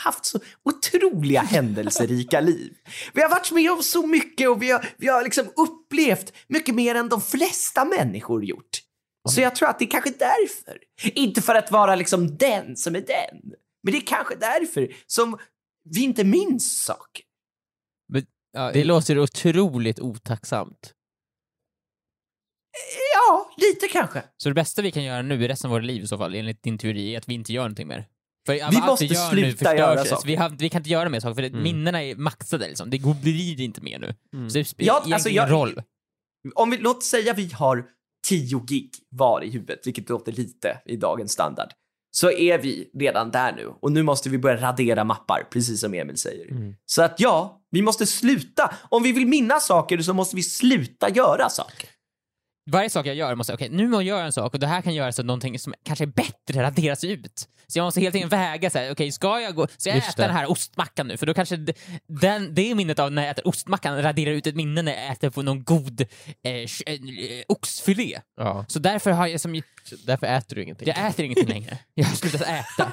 haft så otroliga händelserika (laughs) liv. Vi har varit med om så mycket och vi har, vi har liksom upplevt mycket mer än de flesta människor gjort. Så jag tror att det är kanske därför. Inte för att vara liksom den som är den, men det är kanske därför som vi inte minns saker. ja, Det låter otroligt otacksamt. Ja, lite kanske. Så det bästa vi kan göra nu i resten av våra liv i så fall, enligt din teori, är att vi inte gör någonting mer. För Vi måste sluta göra saker. Vi, har, vi kan inte göra mer saker, för Mm. minnena är maxade liksom. Det blir inte mer nu. Mm. Så det spelar Ja, alltså, ingen jag- roll. Om vi, låt säga vi har 10 gig var i huvudet, vilket låter lite i dagens standard, så är vi redan där nu och nu måste vi börja radera mappar, precis som Emil säger. Mm. Så att ja, vi måste sluta. Om vi vill minnas saker så måste vi sluta göra saker. Varje sak jag gör måste, okej nu måste jag göra en sak och det här kan göra så att någonting som kanske är bättre raderas ut. Så jag måste helt enkelt väga så här, okej ska jag gå, ska jag Just äta det. den här ostmackan nu? För då kanske den, det minnet av när jag äter ostmackan raderar ut ett minne när jag äter på någon god eh, eh, oxfilé. Ja. Så därför har jag som, Så Därför äter du ingenting. jag äter ingenting längre. (laughs) Jag har slutat äta.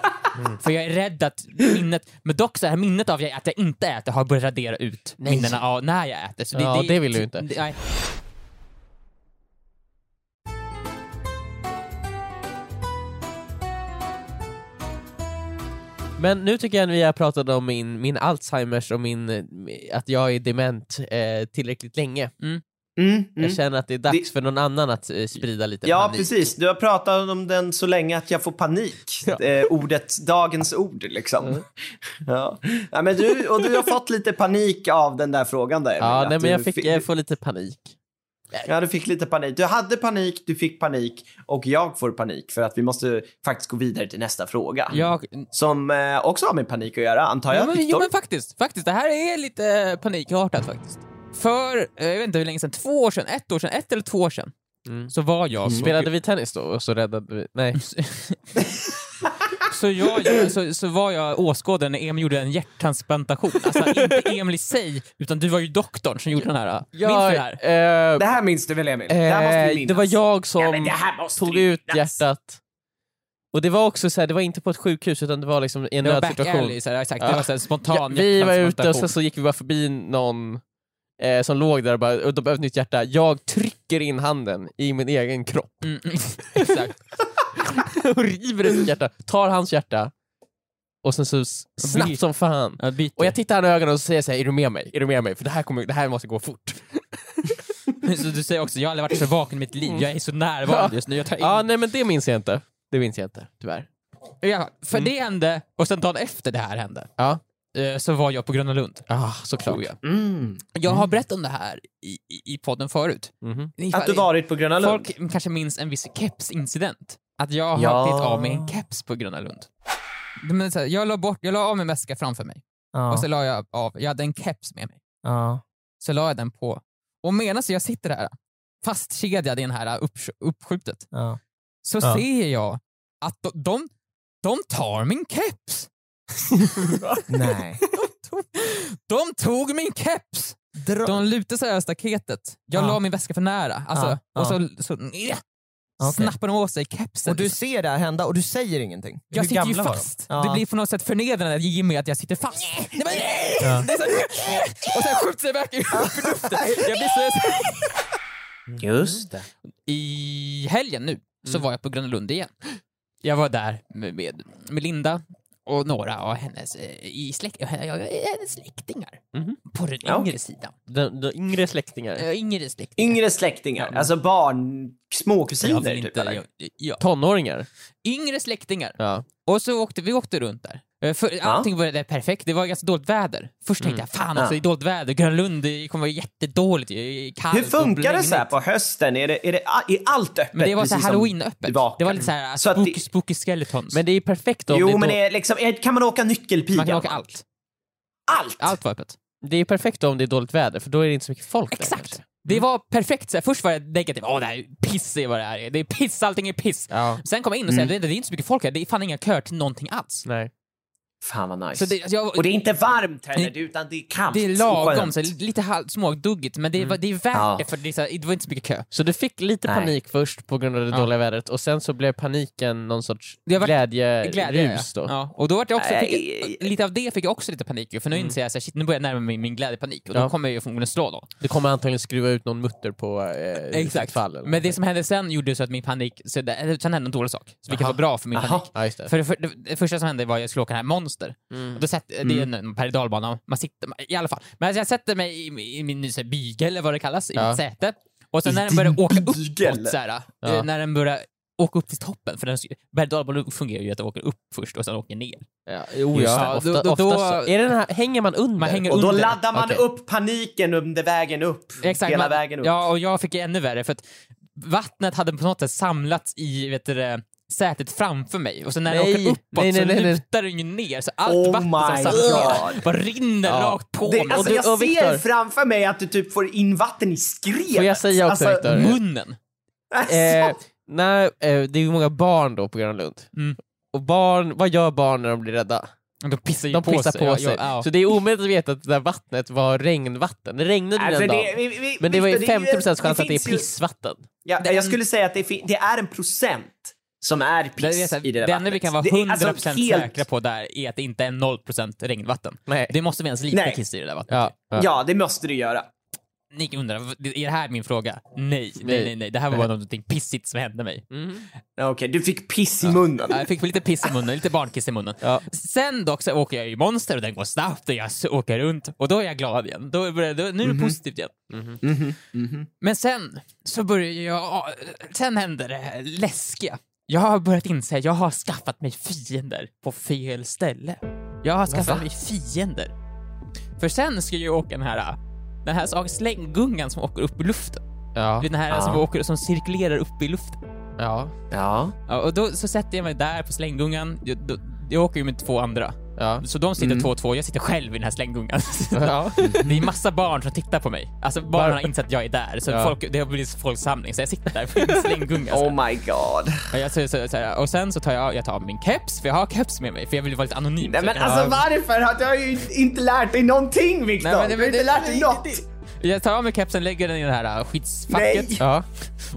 För jag är rädd att minnet, men dock så här minnet av att jag inte äter har börjat radera ut Nej. minnena av när jag äter. Så Ja, det vill du inte. det- Nej. Men nu tycker jag att vi har pratat om min, min Alzheimers och min, att jag är dement eh, tillräckligt länge. Mm, mm. Jag känner att det är dags Det- för någon annan att eh, sprida lite Ja, panik. precis. Du har pratat om den så länge att jag får panik. Ja. Eh, ordet, dagens ord liksom. Ja. Ja, men du, och du har fått lite panik av den där frågan där. Ja, nej, men jag, fick, fick- jag får lite panik. Ja, du fick lite panik. Du hade panik, du fick panik och jag får panik för att vi måste faktiskt gå vidare till nästa fråga. Jag, Som eh, också har med panik att göra, antar jag. Ja men, jo men faktiskt, faktiskt, det här är lite panikartat faktiskt. För, eh, jag vet inte hur länge sedan, två år sedan, ett år sedan, ett eller två år sedan, Mm. så var jag... Spelade vi tennis då och så räddade vi... Nej. (laughs) (laughs) Så, jag, så, så var jag åskådare när Emil gjorde en hjärttransplantation. Alltså inte Emil i sig, utan du var ju doktorn som gjorde den här. Minns du det här? eh, Det här minns du väl Emil? det här måste du eh, minnas. det var jag som Ja, men det här måste tog ut hjärtat. Och det var också så här, det var inte på ett sjukhus utan det var liksom i en Det var back nödsituation. alley, så här, exakt. Ja. Det var så här, spontan Ja, vi var ute och sen så gick vi bara förbi någon eh, som låg där och bara, och de behövde nytt hjärta. Jag trycker in handen i min egen kropp Mm, mm, (laughs) exakt. (laughs) och river ut sitt hjärta, tar hans hjärta och sen så snabbt som fan. Jag byter. Och jag tittar han i ögonen och säger såhär, är du med mig? Är du med mig? För det här, kommer, det här måste gå fort. (laughs) så du säger också, jag har aldrig varit så vaken i mitt liv, jag är så närvarande just nu. Jag tar in... Ja, nej men det minns jag inte. Det minns jag inte, tyvärr. Ja, för det hände, och sen dagen efter det här hände, Ja, eh, så var jag på Gröna Lund. ah, såklart. Jag. Mm. Jag har berättat om det här i, i, i podden förut. Mhm. Att du varit på Gröna Lund? Folk kanske minns en viss kepsincident. Att jag har Ja. klivit av med en keps på Gröna Lund. Men så här, jag, la bort, jag la av min väska framför mig Ja. och så la jag av, jag hade en keps med mig. ja. Så la jag den på. Och medan jag sitter här fastkedjad i den här uppsk- uppskjutet ja. så ser jag att de, de, de tar min keps. (laughs) Nej. (laughs) De tog min keps! Dra... De lutade sig över staketet. Jag Ja. la min väska för nära. Alltså, ja. Och så, så ja, Okej. snappade de åt sig kepsen. Och du ser det här hända och du säger ingenting? jag sitter ju fast. Ja. Det blir på något sätt förnedrande att ge mig att jag sitter fast. Nej, men, Ja. det är så, och sen skjuter sig iväg i luften. Jag blir så, Just det. I helgen nu så Mm. var jag på Gröna Lund igen. Jag var där med, med, med Linda och några av hennes, eh, i släkt, hennes släktingar. Mhm. På den Ja, yngre sidan. De, de yngre släktingar. Yngre släktingar. Yngre släktingar, Ja. alltså barn, småkusiner typ inte, eller? jag, ja. Tonåringar. Yngre släktingar. Ja. Och så åkte vi åkte runt där. Eh, För allting var perfekt, det var ganska dåligt väder. Först tänkte jag, fan också, Ja. det är dåligt väder, Gröna Lund det kommer vara jättedåligt, det kallt Hur funkar det så här på hösten? Är, det, är, det, är allt öppet? Men det var så här halloween-öppet. Det var lite Så att spooky, det- spooky skeletons. Men det är perfekt om det Jo, är men då- är liksom, är, kan man åka nyckelpiga? Man kan åka allt. Allt? Allt var öppet. det är perfekt om det är dåligt väder för då är det inte så mycket folk där. Exakt. kanske. Det var perfekt. Så här, först var jag negativ, åh det här är piss är vad det här är. Det är piss, allting är piss. Ja. Sen kom jag in och sa, det, det är inte så mycket folk här, det är fan inga köer till någonting alls. Nej. Fan vad nice. Så det, alltså, jag, Och det är inte varmt heller, Det- utan det är kallt. det är lagom, så lite halv, småduggigt, men det, var- det är värt Ja. det för det, så det var inte så mycket kö. Så du fick lite Nej. panik först på grund av det Ja. dåliga vädret och sen så blev paniken någon sorts glädjerus Glädje, då? Ja. Och då var jag också, fick, lite av det fick jag också lite panik för nu inser jag shit, nu börjar jag närma mig min glädjepanik och då Ja. kommer jag ju förmodligen slå då. Du kommer antagligen skruva ut någon mutter på eh, Exakt. fall. eller Men det som hände sen gjorde så att min panik, så det, eller sen hände en dålig sak, så vilket Aha. var bra för min Aha. panik. Ja. För det, för det, det första som hände var att jag skulle åka den här Monster. Mm. Då sätt, Det är en, en berg man sitter, i alla fall. Men alltså jag sätter mig i, i min så här, bygel, eller vad det kallas, i Ja. mitt säte. Och sen I när den börjar åka bygel? uppåt, så här, Ja. eh, när den börjar åka upp till toppen, för berg fungerar ju att den åker upp först och sen åker ner. Ja, jo, ja. det. Ofta, Då- då- ofta då-. Är det den här, hänger man under? Man hänger Och då under. laddar man Okej. upp paniken under vägen upp. Exakt, Hela man, vägen upp. Ja, och jag fick ju ännu värre för att vattnet hade på något sätt samlats i vet du, det, sätet framför mig och så när Nej, jag åker uppåt nej, nej, så nej, nej. lutar den ju ner så allt Oh vatten som samlas ner bara rinner Ja. rakt på Det, mig. alltså, du- jag och ser Viktor- framför mig att du typ får in vatten i skrevet. Får jag säga också, alltså? Munnen. alltså, Eh, nej, eh, det är ju många barn då på Gröna Lund. Mm. Och barn, vad gör barn när de blir rädda? De pissar ju De på pissar sig. på Ja, sig. ja, ja. Så det är omöjligt att veta att det där vattnet var regnvatten. Det regnade alltså, den dagen. vi, vi, Men det var ju Victor, är 50% chans att det är pissvatten. Ja, jag skulle säga att det, det är en procent som är Det, piss här, i det där det enda vi kan vara Det är 100% alltså helt- säkra på där är att det inte är 0% regnvatten. Nej. Det måste finnas lite Nej. kiss i det där vattnet. Ja, ja. Ja, det måste du göra. Ni undrar, är det här min fråga? Nej, nej, Nej. nej. Det här var bara någonting pissigt som hände mig. Mhm. Okej, du fick piss i munnen. Jag fick lite piss i munnen, lite barnkiss i munnen. Ja. Sen dock så åker jag i Monster och den går snabbt och jag åker runt och då är jag glad igen. Då börjar, då, nu är det positivt igen. Mhm, mhm. Men sen så börjar jag, sen händer det läskiga. Jag har börjat inse att jag har skaffat mig fiender på fel ställe. Jag har skaffat Va? mig fiender. För sen ska jag åka den här, den här slänggungan som åker upp i luften. Ja. Den här Ja. som, åker, som cirkulerar upp i luften. Ja. Ja. Ja, och då så sätter jag mig där på slänggungan. Jag, då, jag åker ju med två andra. Ja. Så de sitter Mm. två och två, jag sitter själv i den här slänggungan. Ja. (laughs) Det är massa barn som tittar på mig. Alltså barnen har insett att jag är där, så Ja. folk, det har blivit folksamling. Så jag sitter där på en slänggunga. Oh my god. Och, jag, så, så, så, och sen så tar jag, jag tar min keps, för jag har keps med mig, för jag vill vara lite anonym. Nej men kan- alltså varför? har- Du har ju inte lärt dig någonting Viktor! Du har inte det- lärt dig det- något! det- Jag tar av mig kepsen, lägger den i det här äh, skyddsfacket. Nej. Ja.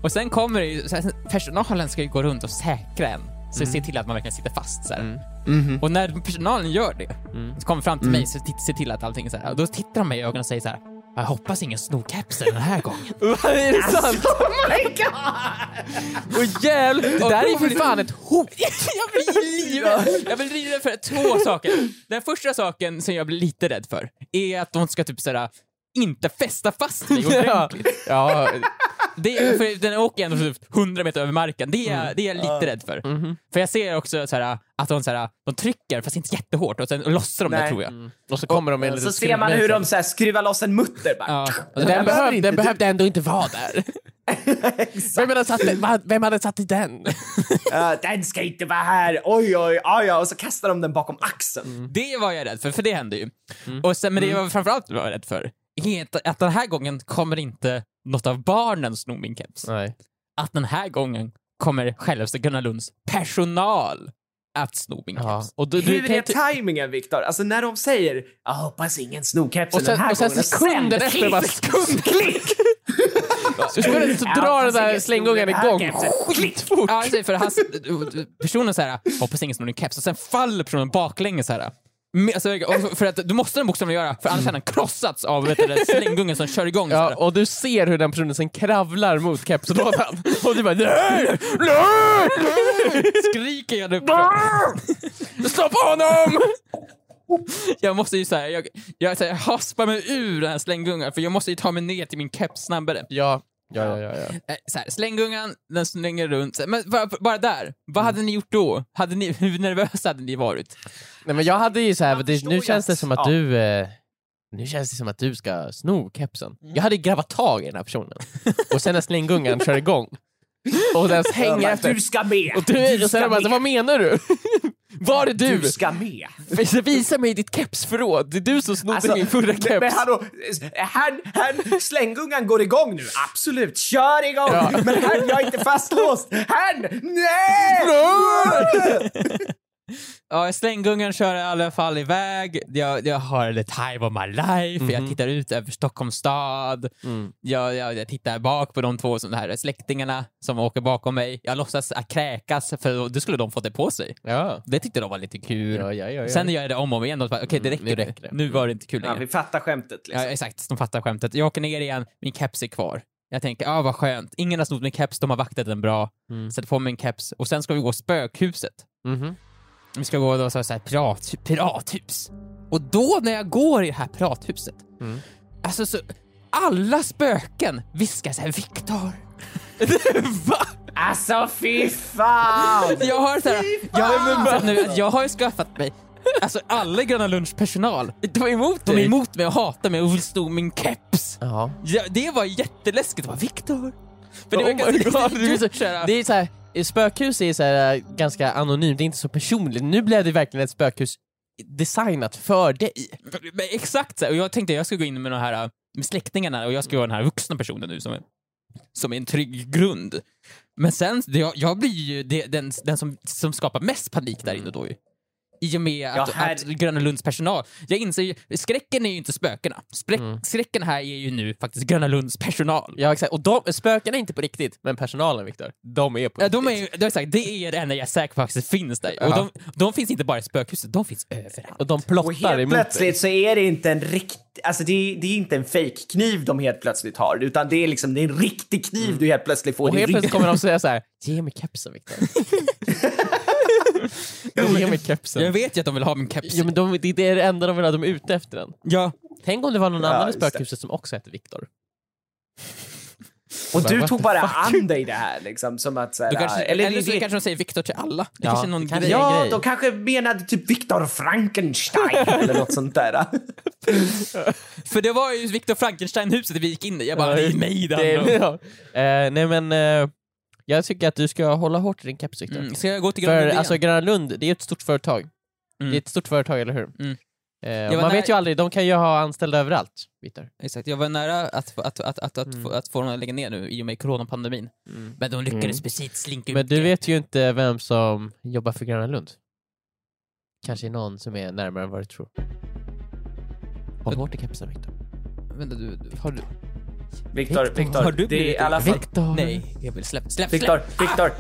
Och sen kommer det ju, personalen ska ju gå runt och säkra en. Så se till att man verkligen sitter fast så här. Mhm. Och när personalen gör det, så kommer fram till Mm. mig så titt- ser till att allting är så här. Och då tittar de mig i ögonen och säger så här. Jag hoppas ingen snor kepsen den här gången. (laughs) är det sant? Oh my god! Och jävlar, det där är ju för fan ett hot! (laughs) jag blir livrädd! (laughs) Jag blir livrädd för två saker. Den första saken som jag blir lite rädd för är att de ska typ såhär inte fästa fast Ja. (laughs) ordentligt. Ja. Det är, för den åker ändå typ 100 meter över marken. Det är, det är jag lite rädd för. Mhm. För jag ser också såhär, att de, såhär, de trycker, fast inte jättehårt, och sen lossar de det Nej. tror jag. Mm. Och så kommer de med en Så ser man hur de så här skruvar loss en mutter bara. Ja. Den, behöver behöv, inte den du- behövde ändå inte vara där. (laughs) vem, hade satt, den- vem hade satt i den? "Ja, den ska inte vara här, oj oj, ja ja, och så kastar de den bakom axeln. Det var jag rädd för, för det hände ju. Och sen, men det jag framförallt var rädd för att- den här gången kommer inte något av barnen sno min keps. Nej. Att den här gången kommer självaste Gunnar Lunds personal att sno min Ja. keps. Och du, du Hur är inte- tajmingen Viktor? Alltså när de säger “Jag hoppas ingen snor kepsen Och sen- den här och sen gången” sekunden sen- efter bara- sekund, klick! (laughs) Du ska inte dra den där slänggungan igång skitfort. Ja, för hans, personen såhär, hoppas ingen snor din keps, och sen faller personen baklänges såhär. Alltså, för att du måste den bokstavligen göra, för annars hade den krossats av vet du, slänggungan som kör igång. Ja, och du ser hur den personen sen kravlar mot kepslådan. (laughs) Och du bara nej, nej, Skriker jag upp. (laughs) stopp honom! Jag måste ju såhär, jag, jag, så här, haspar mig ur den här slänggungan, för jag måste ju ta mig ner till min keps snabbare. Ja, ja, ja, ja. ja. Eh, Så här, slänggungan, den slänger runt. Men bara, bara där, vad hade ni gjort då? Hade ni, (laughs) hur nervösa hade ni varit? Nej men jag hade ju så här, Jag det, nu ju känns det som att ja. du eh, nu känns det som att du ska sno kepsen. Jag hade grävat tag i den här personen. Och sen när slänggungan kör igång. Och den hänger Bara, efter. Du ska med! Och, du, och sen så, vad menar du? Var är du? Du ska med! Visa- mig ditt kepsförråd. Det är du som snodde Alltså, min förra men, men keps. hallå, här, här, slänggungan går igång nu, absolut, kör igång! Ja. Men här, jag är inte fastlåst! Här, nej! (laughs) Ja, slänggungan kör i alla fall iväg. Jag, jag har the time of my life. Jag tittar ut över Stockholms stad. Mm. Jag, jag, jag tittar bak på de två som, här släktingarna som åker bakom mig. Jag låtsas att kräkas, för då, skulle de fått det på sig. Ja. Det tyckte de var lite kul. Ja, ja, ja, ja. Sen gör jag det om och om igen okej det räcker, nu räcker det. Nu var det inte kul Ja, längre. vi fattar skämtet liksom. Ja, exakt, de fattar skämtet. Jag åker ner igen, min keps är kvar. Jag tänker, ja ah, vad skönt. Ingen har snott min keps, de har vaktat den bra. Mm. Sätter på mig en keps och sen ska vi gå spökhuset. Mhm. Vi ska gå då så så här pirat, pirathus. Och då när jag går i det här pirathuset, Mm. alltså så, alla spöken viskar såhär Viktor. (laughs) Va? Alltså fy fan! (laughs) Jag har såhär, Fy jag, så nu, jag har ju skaffat mig, alltså alla Gröna Lunch personal, De är emot de är emot mig och hatar mig och vill sno min keps. Ja. Ja, det var jätteläskigt. Vad Viktor? För det Oh det är så- (laughs) såhär, Det är så här, spökhus är så här, eh, ganska anonymt, det är inte så personligt. Nu blev det verkligen ett spökhus designat för dig. Men exakt så här. och jag tänkte jag ska gå in med de här eh, med släktingarna och jag ska vara den här vuxna personen nu som är, som är en trygg grund. Men sen, det, jag, jag blir ju det, den, den som, som skapar mest panik där inne då ju. I och med att, Ja, här- att Gröna Lunds personal, jag inser ju, skräcken är ju inte spökena. Spräck, Mm. Skräcken här är ju nu faktiskt Gröna Lunds personal. Ja exakt, och de, spöken är inte på riktigt, men personalen Viktor, de är på Ja, riktigt. de är, det, är sagt, det är det enda jag är säker på faktiskt finns där. Och de, de finns inte bara i spökhuset, de finns överallt. Och de Och plottar helt emot dig. plötsligt så är det inte en rikt... Alltså det är, det är inte en fake kniv de helt plötsligt har, utan det är liksom det är en riktig kniv du helt plötsligt får Och helt plötsligt kommer de (laughs) säga så här: ge mig kepsen Viktor. (laughs) ge mig kepsen. Jag vet ju att de vill ha min keps. Ja, men de, det är det enda de vill ha, de är ute efter den. ja. Tänk om det var någon Ja, annan i just det. spökhuset som också hette Viktor. Och du What tog the bara an dig det här liksom, som att så här, Då kanske, eller eller, det, så det, kanske de säger Viktor till alla. Det Ja, kanske är någon det kan- grej. Ja, grej. de kanske menade typ Viktor Frankenstein eller något sånt där. (laughs) För det var ju Viktor Frankenstein-huset vi gick in i. Jag bara, det är mig det handlar (laughs) om. ja. Eh, Nej men, eh, jag tycker att du ska hålla hårt i din keps Viktor. Mm. Ska jag gå till Gröna För Lund alltså? Gröna Lund, det är ett stort företag. Det är ett stort företag, eller hur? Mm. Eh, var man vet ju aldrig, de kan ju ha anställda överallt, Viktor. Exakt, jag var nära att, få- att, att, att, att, Mm. att få dem att lägga ner nu i och med coronapandemin. Men de lyckades Mm. precis slinka ut. Men du vet ju inte vem som jobbar för Gröna Lund. Kanske någon som är närmare än vad du tror. Håll hårt i kepsen, Viktor. Vänta, du, har du... Viktor, Viktor, Viktor. har du det är blivit- i alla fall... Viktor! Nej, jag vill släpp, släpp, Viktor, släpp! Viktor.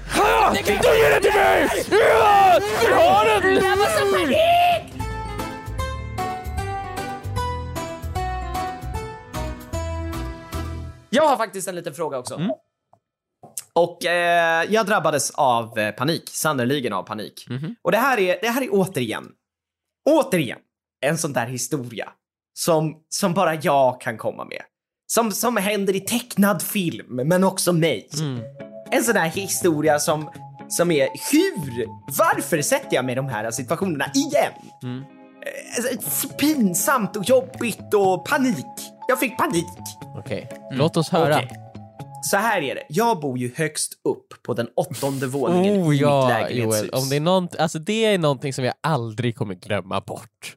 Du ger den till mig! Ja! Du har den! Jag var så panik! Jag har faktiskt en liten fråga också. Mm. Och eh, jag drabbades av eh, panik, sannerligen av panik. Mhm. Och det här, är, det här är återigen, återigen, en sån där historia som, som bara jag kan komma med. Som, som händer i tecknad film, men också mig. Mm. En sån där historia som, som är hur, varför sätter jag mig i de här situationerna igen? Mm. Eh, så pinsamt och jobbigt och panik. Jag fick panik. Okej, låt oss höra. Okej. Så här är det. Jag bor ju högst upp på den åttonde våningen Oh i mitt ja, lägenhetshus. Joel. Om det, är nånt, alltså det är någonting som jag aldrig kommer glömma bort.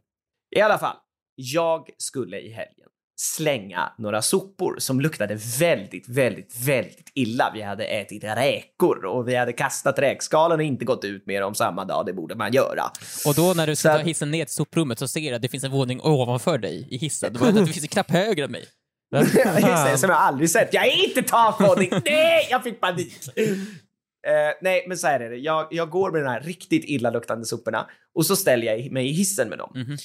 I alla fall, jag skulle i helgen slänga några sopor som luktade väldigt, väldigt, väldigt illa. Vi hade ätit räkor och vi hade kastat räkskalen och inte gått ut med dem samma dag. Det borde man göra. Och då när du ska ta hissen ner till soprummet så ser du att det finns en våning ovanför dig i hissen. Då bara, det finns en knapp högre än mig. (laughs) Det, fan. som jag aldrig sett. Jag är inte takvåning! (laughs) Nej, jag fick panik! Eh, nej, men så här är det. Jag, jag går med de här riktigt illaluktande soporna och så ställer jag mig i hissen med dem. Mhm.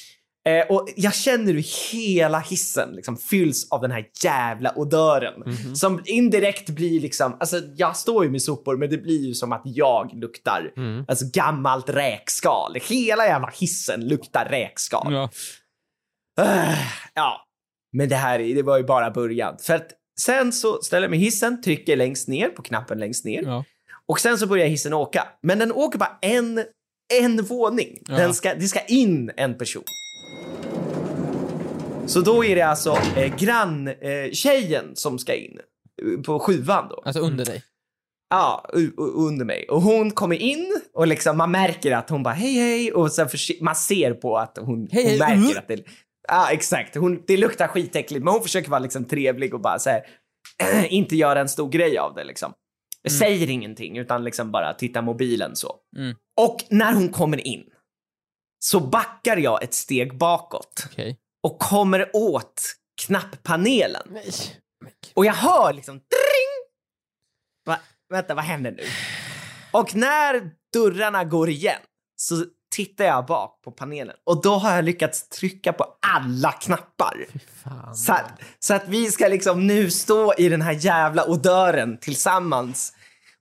Eh, och jag känner hur hela hissen liksom fylls av den här jävla odören. Mhm. Som indirekt blir liksom, alltså jag står ju med sopor men det blir ju som att jag luktar Mm. alltså gammalt räkskal. Hela jävla hissen luktar räkskal. Ja. Äh, ja, men det här det var ju bara början. För att sen så ställer jag mig hissen, trycker längst ner på knappen längst ner Ja. och sen så börjar hissen åka. Men den åker bara en, en våning. Ja. Den ska, det ska in en person. Så då är det alltså eh, granntjejen eh, som ska in eh, på sjuan då. Alltså under dig. Ja, under mig. Och hon kommer in och liksom man märker att hon bara hej hej och sen man ser på att hon, Hej, hon hej, märker uh. att det, ja exakt, hon, det luktar skitäckligt men hon försöker vara liksom trevlig och bara så här, (clears throat) inte göra en stor grej av det liksom. Jag säger ingenting utan liksom bara titta mobilen så. Mm. Och när hon kommer in så backar jag ett steg bakåt Okej. Och kommer åt knapppanelen. Nej. Och jag hör liksom dring! Va, vänta, vad händer nu? Och när dörrarna går igen så tittar jag bak på panelen och då har jag lyckats trycka på alla knappar. Så att, så att vi ska liksom nu stå i den här jävla odören tillsammans.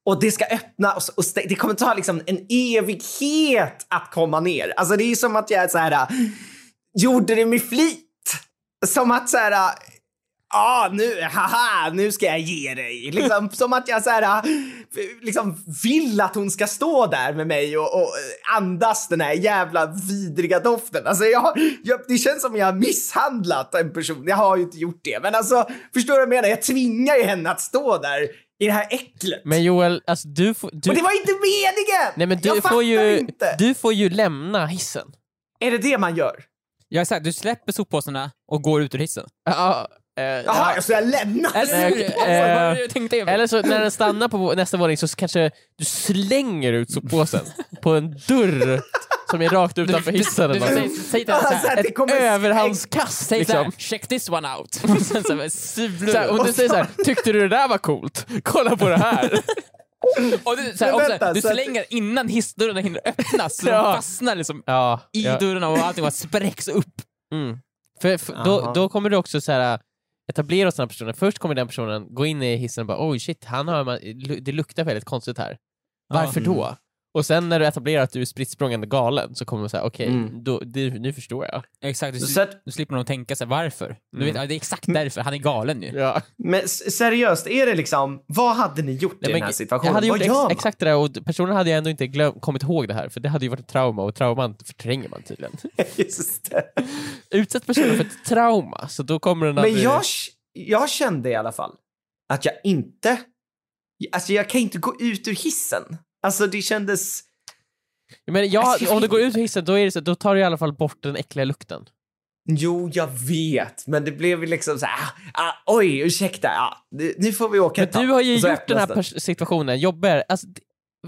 Och det ska öppna och, och det kommer ta liksom en evighet att komma ner. Alltså det är som att jag är så här, gjorde det med flit. Som att så här, äh, ah, nu, haha, nu ska jag ge dig. Liksom, (laughs) som att jag så här, äh, liksom vill att hon ska stå där med mig och, och äh, andas den här jävla vidriga doften. Alltså jag, jag, det känns som jag har misshandlat en person. Jag har ju inte gjort det, men alltså förstår du vad jag menar? Jag tvingar ju henne att stå där i det här äcklet. Men Joel, alltså du får... Du, och det var inte meningen! nej, men du jag får ju, inte. Du får ju lämna hissen. Är det det man gör? Jag har sagt, du släpper soppåsarna och går ut ur hissen. Ja, eh, Jaha, ja. så jag lämnar? Eller hur? Eh, tänkte jag? Eller så när den stannar på nästa våning så kanske du slänger ut soppåsen (laughs) på en dörr som är rakt utanför hissen. Du, du, säg, till henne Alltså, såhär, Ett kommer överhandskast säg såhär, liksom. check this one out. Och sen såhär, Så här, du. om du säger såhär, tyckte du det där var coolt? Kolla på det här! (laughs) Och du, såhär, Men också, vänta, du så att- slänger innan hissdörrarna hinner öppnas, så (laughs) Ja. de fastnar liksom Ja, i ja. dörrarna och allting bara spräcks upp. Mm. För, för, då, då kommer du också så här etablera oss den här personen. Först kommer den personen gå in i hissen och bara oj shit, han har, det luktar väldigt konstigt här. Varför Mm. då? Och sen när du etablerar att du är spritt galen så kommer man säga okej, Mm. då- det- nu förstår jag. Exakt, du, Så att, du slipper nog tänka sig varför. Du Mm. vet, ja, det är exakt därför, han är galen ju. Ja. men seriöst, är det liksom, vad hade ni gjort i den här situationen? jag hade vad gjort ex, man? exakt det där och personen hade ju ändå inte glöm, kommit ihåg det här för det hade ju varit ett trauma och trauman förtränger man tydligen. (laughs) Just det. Utsätt personen för ett trauma så då kommer den Men aldrig... jag, jag kände i alla fall att jag inte, alltså jag kan inte gå ut ur hissen. Alltså det kändes, Men jag, Alltså, jag om du går ut ur hissen då, är det så, då tar du i alla fall bort den äckliga lukten. Jo, jag vet, men det blev ju liksom så här, ah, ah, oj, ursäkta, ah, nu, nu får vi åka Men tag. du har ju gjort den här situationen jobbigare. Alltså,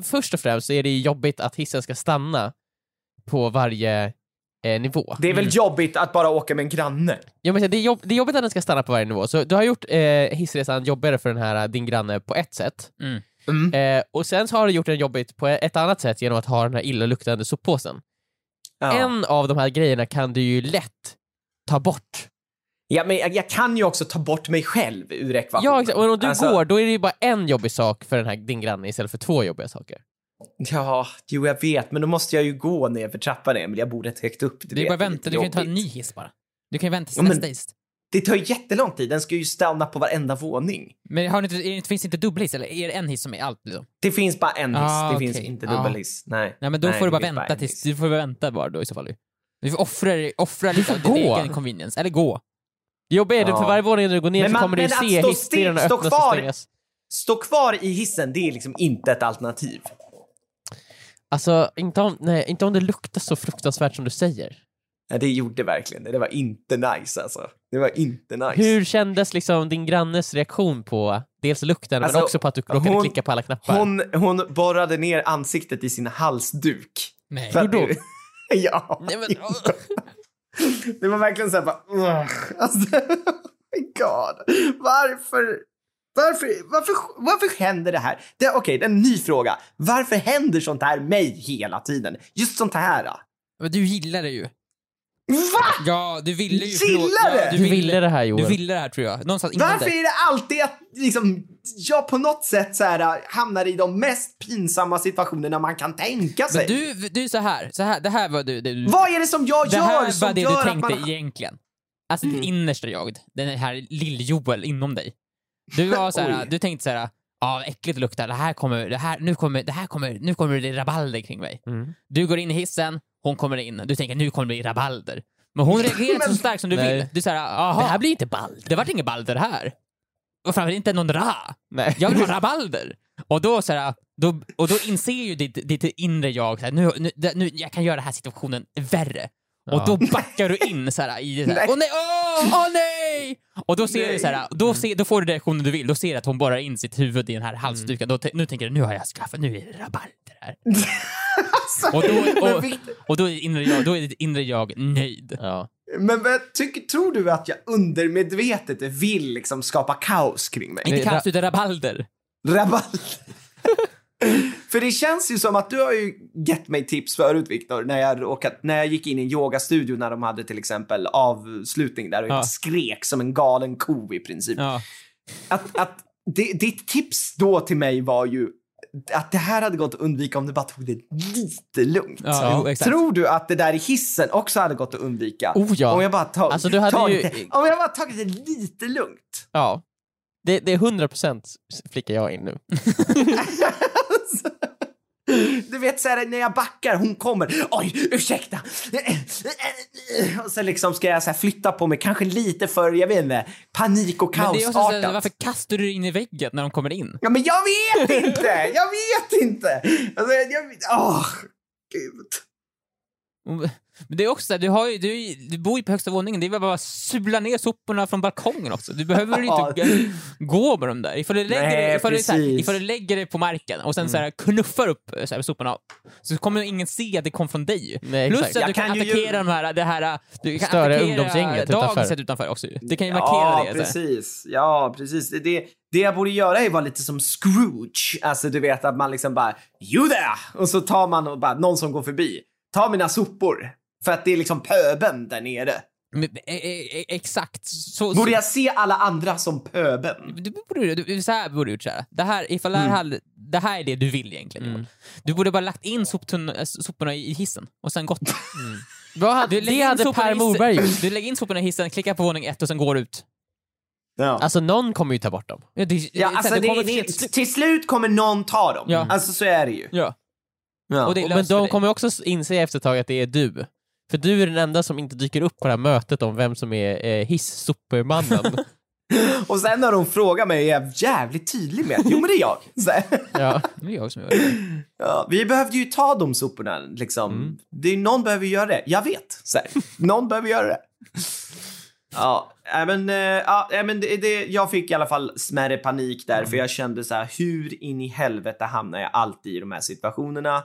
först och främst så är det ju jobbigt att hissen ska stanna på varje eh, nivå. Det är väl jobbigt att bara åka med en granne? Jag menar, det, är jobb, det är jobbigt att den ska stanna på varje nivå, så du har gjort eh, hissresan jobbigare för den här din granne på ett sätt. Mm. Mm. Eh, och sen så har du gjort den jobbigt på ett annat sätt genom att ha den här illaluktande soppåsen. Ja. En av de här grejerna kan du ju lätt ta bort. ja, men jag, jag kan ju också ta bort mig själv ur ekvationen. Ja, exakt. Och om du Alltså, går, då är det ju bara en jobbig sak för den här, din granne istället för två jobbiga saker. Ja, jo jag vet, men då måste jag ju gå ner för trappan Emil. Jag bor rätt högt upp. Det är bara vänta, du kan ju ta en ny hiss bara. Du kan ju vänta till Ja, nästa hiss. Det tar ju jättelång tid. Den ska ju stanna på varenda våning. Men har ni inte, det, finns det inte dubbelhiss eller är det en hiss som är allt? Liksom? Det finns bara en hiss. Ah, det okej. finns inte Ja. dubbelhiss. Nej. Nej men då Nej, får du det bara vänta en tills, du får vänta bara då i så fall. Du får offra, offra lite av din egen convenience, eller gå. Det jobbiga är för Ja. varje våning du går ner Men så man- kommer du se hissdörrarna öppnas och kvar. stängas. Stå kvar i hissen, det är liksom inte ett alternativ. Alltså, inte om, nej, inte om det luktar så fruktansvärt som du säger. Ja, det gjorde verkligen det. Det var inte nice alltså. Det var inte nice. Hur kändes liksom din grannes reaktion på dels lukten Alltså, men också på att du råkade hon- klicka på alla knappar? Hon, hon borrade ner ansiktet i sin halsduk. Nej. Hur då? det- (laughs) ja. Nej, men, (laughs) Det var verkligen såhär bara... Alltså, (laughs) oh my god. Varför? Varför, varför, varför händer det här? Det, Okej, det är en ny fråga. Varför händer sånt här mig hela tiden? Just sånt här. då? Men du gillar det ju. Va? Ja, du ville ju... Gillar det? Ja, du ville det här Du Joel. ville det här tror jag. Någonstans Varför är det alltid att liksom, jag på något sätt så här, hamnar i de mest pinsamma situationerna man kan tänka sig? Men du, du är så här, så här, det här var du... Det, du Vad är det som jag det gör här som var det gör du att tänkte man... egentligen. Alltså Mm. ditt innersta jag, den här lill-Joel inom dig. Du var så här, (laughs) du tänkte så här, ja vad äckligt det luktar, det här kommer, det här, nu kommer, det här kommer, nu kommer det rabalder kring mig. Mm. Du går in i hissen, hon kommer in, du tänker nu kommer det bli rabalder. Men hon reagerar inte (laughs) så starkt som du Nej. vill. Du säger, jaha, Det här blir inte ball. det vart inget balder här. Och framförallt inte någon ra. Nej. Jag vill ha (laughs) rabalder. Och då, så här, då, och då inser ju ditt, ditt inre jag så här, nu, nu, nu, jag kan göra den här situationen värre. Och Ja. då backar du in så här, i så här, Nej. åh nej, åh, åh nej! Och då, ser du så här, då, ser, då får du reaktionen du vill, då ser du att hon borrar in sitt huvud i den här halsduken. Då, t- nu tänker du, nu har jag skaffat, nu är det rabalder här. (laughs) Alltså, Och då, och, och då, är inre jag, då är ditt inre jag nöjd. Ja. men, men tycker, tror du att jag undermedvetet vill liksom skapa kaos kring mig? Inte kaos utan rabalder. Rabalder. (laughs) För det känns ju som att du har ju gett mig tips förut Viktor, när jag råkat, när jag gick in i en yogastudio när de hade till exempel avslutning där och jag Ja. skrek som en galen ko i princip. Ja. Att, att di- ditt tips då till mig var ju att det här hade gått att undvika om du bara tog det lite lugnt. Ja, jo, exakt. Tror du att det där i hissen också hade gått att undvika? Oh ja. Om jag bara tag, Alltså, tagit ju- det, om jag bara tagit det lite lugnt. ja. Det, det är 100% flickar jag in nu. (laughs) (laughs) (laughs) Du vet såhär när jag backar, hon kommer, oj ursäkta. Och så liksom ska jag så här flytta på mig, kanske lite för, jag vet inte, panik och så här, kaosartat. varför kastar du dig in i väggen när de kommer in? Ja men jag vet inte, jag vet inte. Alltså, jag, åh, gud. Men det är också så du, har ju, du, du bor ju på högsta våningen, det är väl bara att sula ner soporna från balkongen också. Du behöver ju inte gå med dem där. Ifall du lägger, Nej, ifall, du, så här. Mm. ifall du lägger det på marken och sen så här, knuffar upp så här, soporna så kommer ingen se att det kom från dig. Nej, Plus exakt. att du kan, kan ju- attackera de här, det här, du kan attackera ungdomsgänget utanför. utanför också ju. Det kan ju markera ja, det. Så precis. Ja, precis. Det, det, det jag borde göra är att vara lite som Scrooge. Alltså du vet att man liksom bara, you there! Och så tar man och bara, någon som går förbi, ta mina sopor. För att det är liksom pöben där nere. Men, e, e, e, exakt. Så, Borde så, jag se alla andra som pöben? du borde, du, så här borde du gjort så här. Det här, ifall Mm. det, här, det här är det du vill egentligen. Johan. Du borde bara lagt in soporna i hissen och sen gått. (laughs) Vad hade, Du lägger det in hade Per i hissen- Morberg gjort. Du lägger in soporna i hissen, klickar på våning ett och sen går ut. Ja. Alltså någon kommer ju ta bort dem. Ja, det, Ja, alltså det det, till slut. till slut kommer någon ta dem. Ja. Alltså så är det ju. Ja. Ja. Och det Och- Men de kommer också inse efter ett tag att det är du. För du är den enda som inte dyker upp på det här mötet om vem som är eh, hiss-supermannen. (laughs) Och sen när hon frågar mig är jag jävligt tydlig med att jo men det är jag. (laughs) Ja. Det är jag som gör det. Ja, vi behövde ju ta de soporna liksom. Mm. Det är, någon behöver ju göra det. Jag vet. Så här. Någon behöver göra det. Ja, men, äh, ja, äh, men det, det, jag fick i alla fall smärre panik där Mm. för jag kände så här, hur in i helvete hamnar jag alltid i de här situationerna?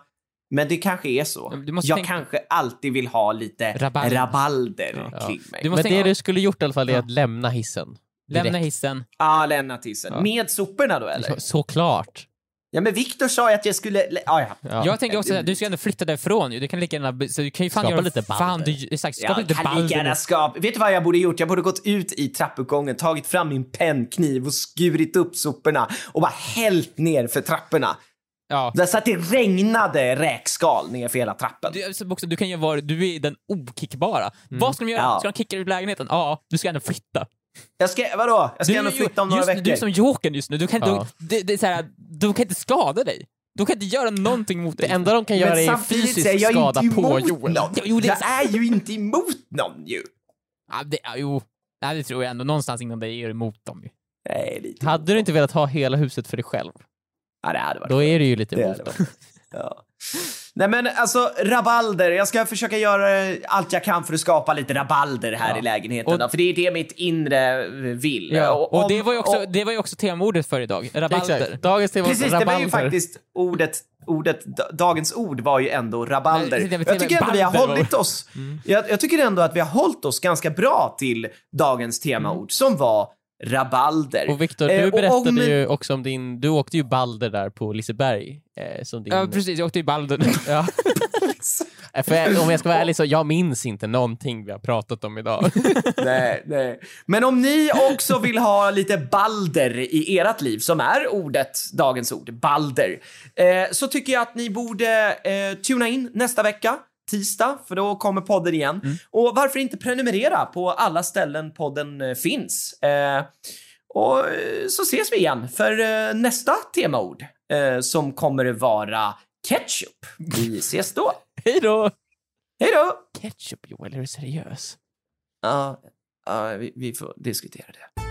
Men det kanske är så. Du måste jag tänka- kanske alltid vill ha lite Rabalder. rabalder Ja. kring mig. Du Men måste det tänka, du skulle gjort i alla fall är att lämna hissen. lämna direkt. hissen. Ja, lämna tissen. Ja. Med soporna då eller? Så, såklart. Ja, men Viktor sa ju att jag skulle... Ah, ja. Ja. Jag tänker också att du ska ändå flytta därifrån ju. Du kan lika gärna, så du kan ju fan Skapa göra lite fan balder. du, exakt, skapa Jag lite kan lika balder. gärna skapa... Vet du vad jag borde gjort? Jag borde gått ut i trappuppgången, tagit fram min pennkniv och skurit upp soporna och bara hällt ner för trapporna. Ja. Där så att det regnade räkskal ner för hela trappen. Du, också, du kan ju vara, du är den okickbara. Vad ska de göra? Ja. Ska de kicka dig ur lägenheten? Ja, du ska ändå flytta. Jag ska, vadå? Jag ska Du, ändå är flytta om några just, veckor. Du är som Jokern just nu. Du kan, Ja. du, det, det är så här, de kan inte skada dig. De kan inte göra någonting mot Det dig. enda de kan göra Men är är fysisk jag skada på Joel. någon. Jo, jo, det- Jag är ju inte emot någon ju. Ja, det, ja, jo, ja, det tror jag ändå. Någonstans inom dig är du emot dem ju. Nej, lite Hade du inte velat ha hela huset för dig själv, Ja, det hade varit då är du ju lite Det. Ja. Nej men alltså rabalder, jag ska försöka göra allt jag kan för att skapa lite rabalder här Ja. i lägenheten Och- då, för det är det mitt inre vill. Ja, och, om- det, var ju också, och- det var ju också temordet för idag. Rabalder. Exakt. Dagens tema Precis, det var ju rabalder. faktiskt ordet, ordet, da- dagens ord var ju ändå rabalder. Nej, det- det- Jag tycker ändå vi har hållit oss, Mm. jag, jag tycker ändå att vi har hållit oss ganska bra till dagens temaord som var rabalder. Och Viktor, Eh, du och berättade om- ju också om din, du åkte ju Balder där på Liseberg. Eh, som din, Ja, precis. Jag åkte i Balder. Ja. Eh, (laughs) För om jag ska vara ärlig så jag minns inte någonting vi har pratat om idag. (laughs) nej, nej. Men om ni också vill ha lite balder i ert liv, som är ordet, dagens ord, balder, eh, så tycker jag att ni borde eh, tuna in nästa vecka, tisdag, för då kommer podden igen. Och varför inte prenumerera på alla ställen podden eh, finns? Eh, och eh, så ses vi igen för eh, nästa temaord, eh, som kommer att vara ketchup. Vi (laughs) ses då. Hej då! Hej då! Ketchup Joel, är du seriös? Ja, ja vi, vi får diskutera det.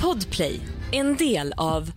Podplay, en del av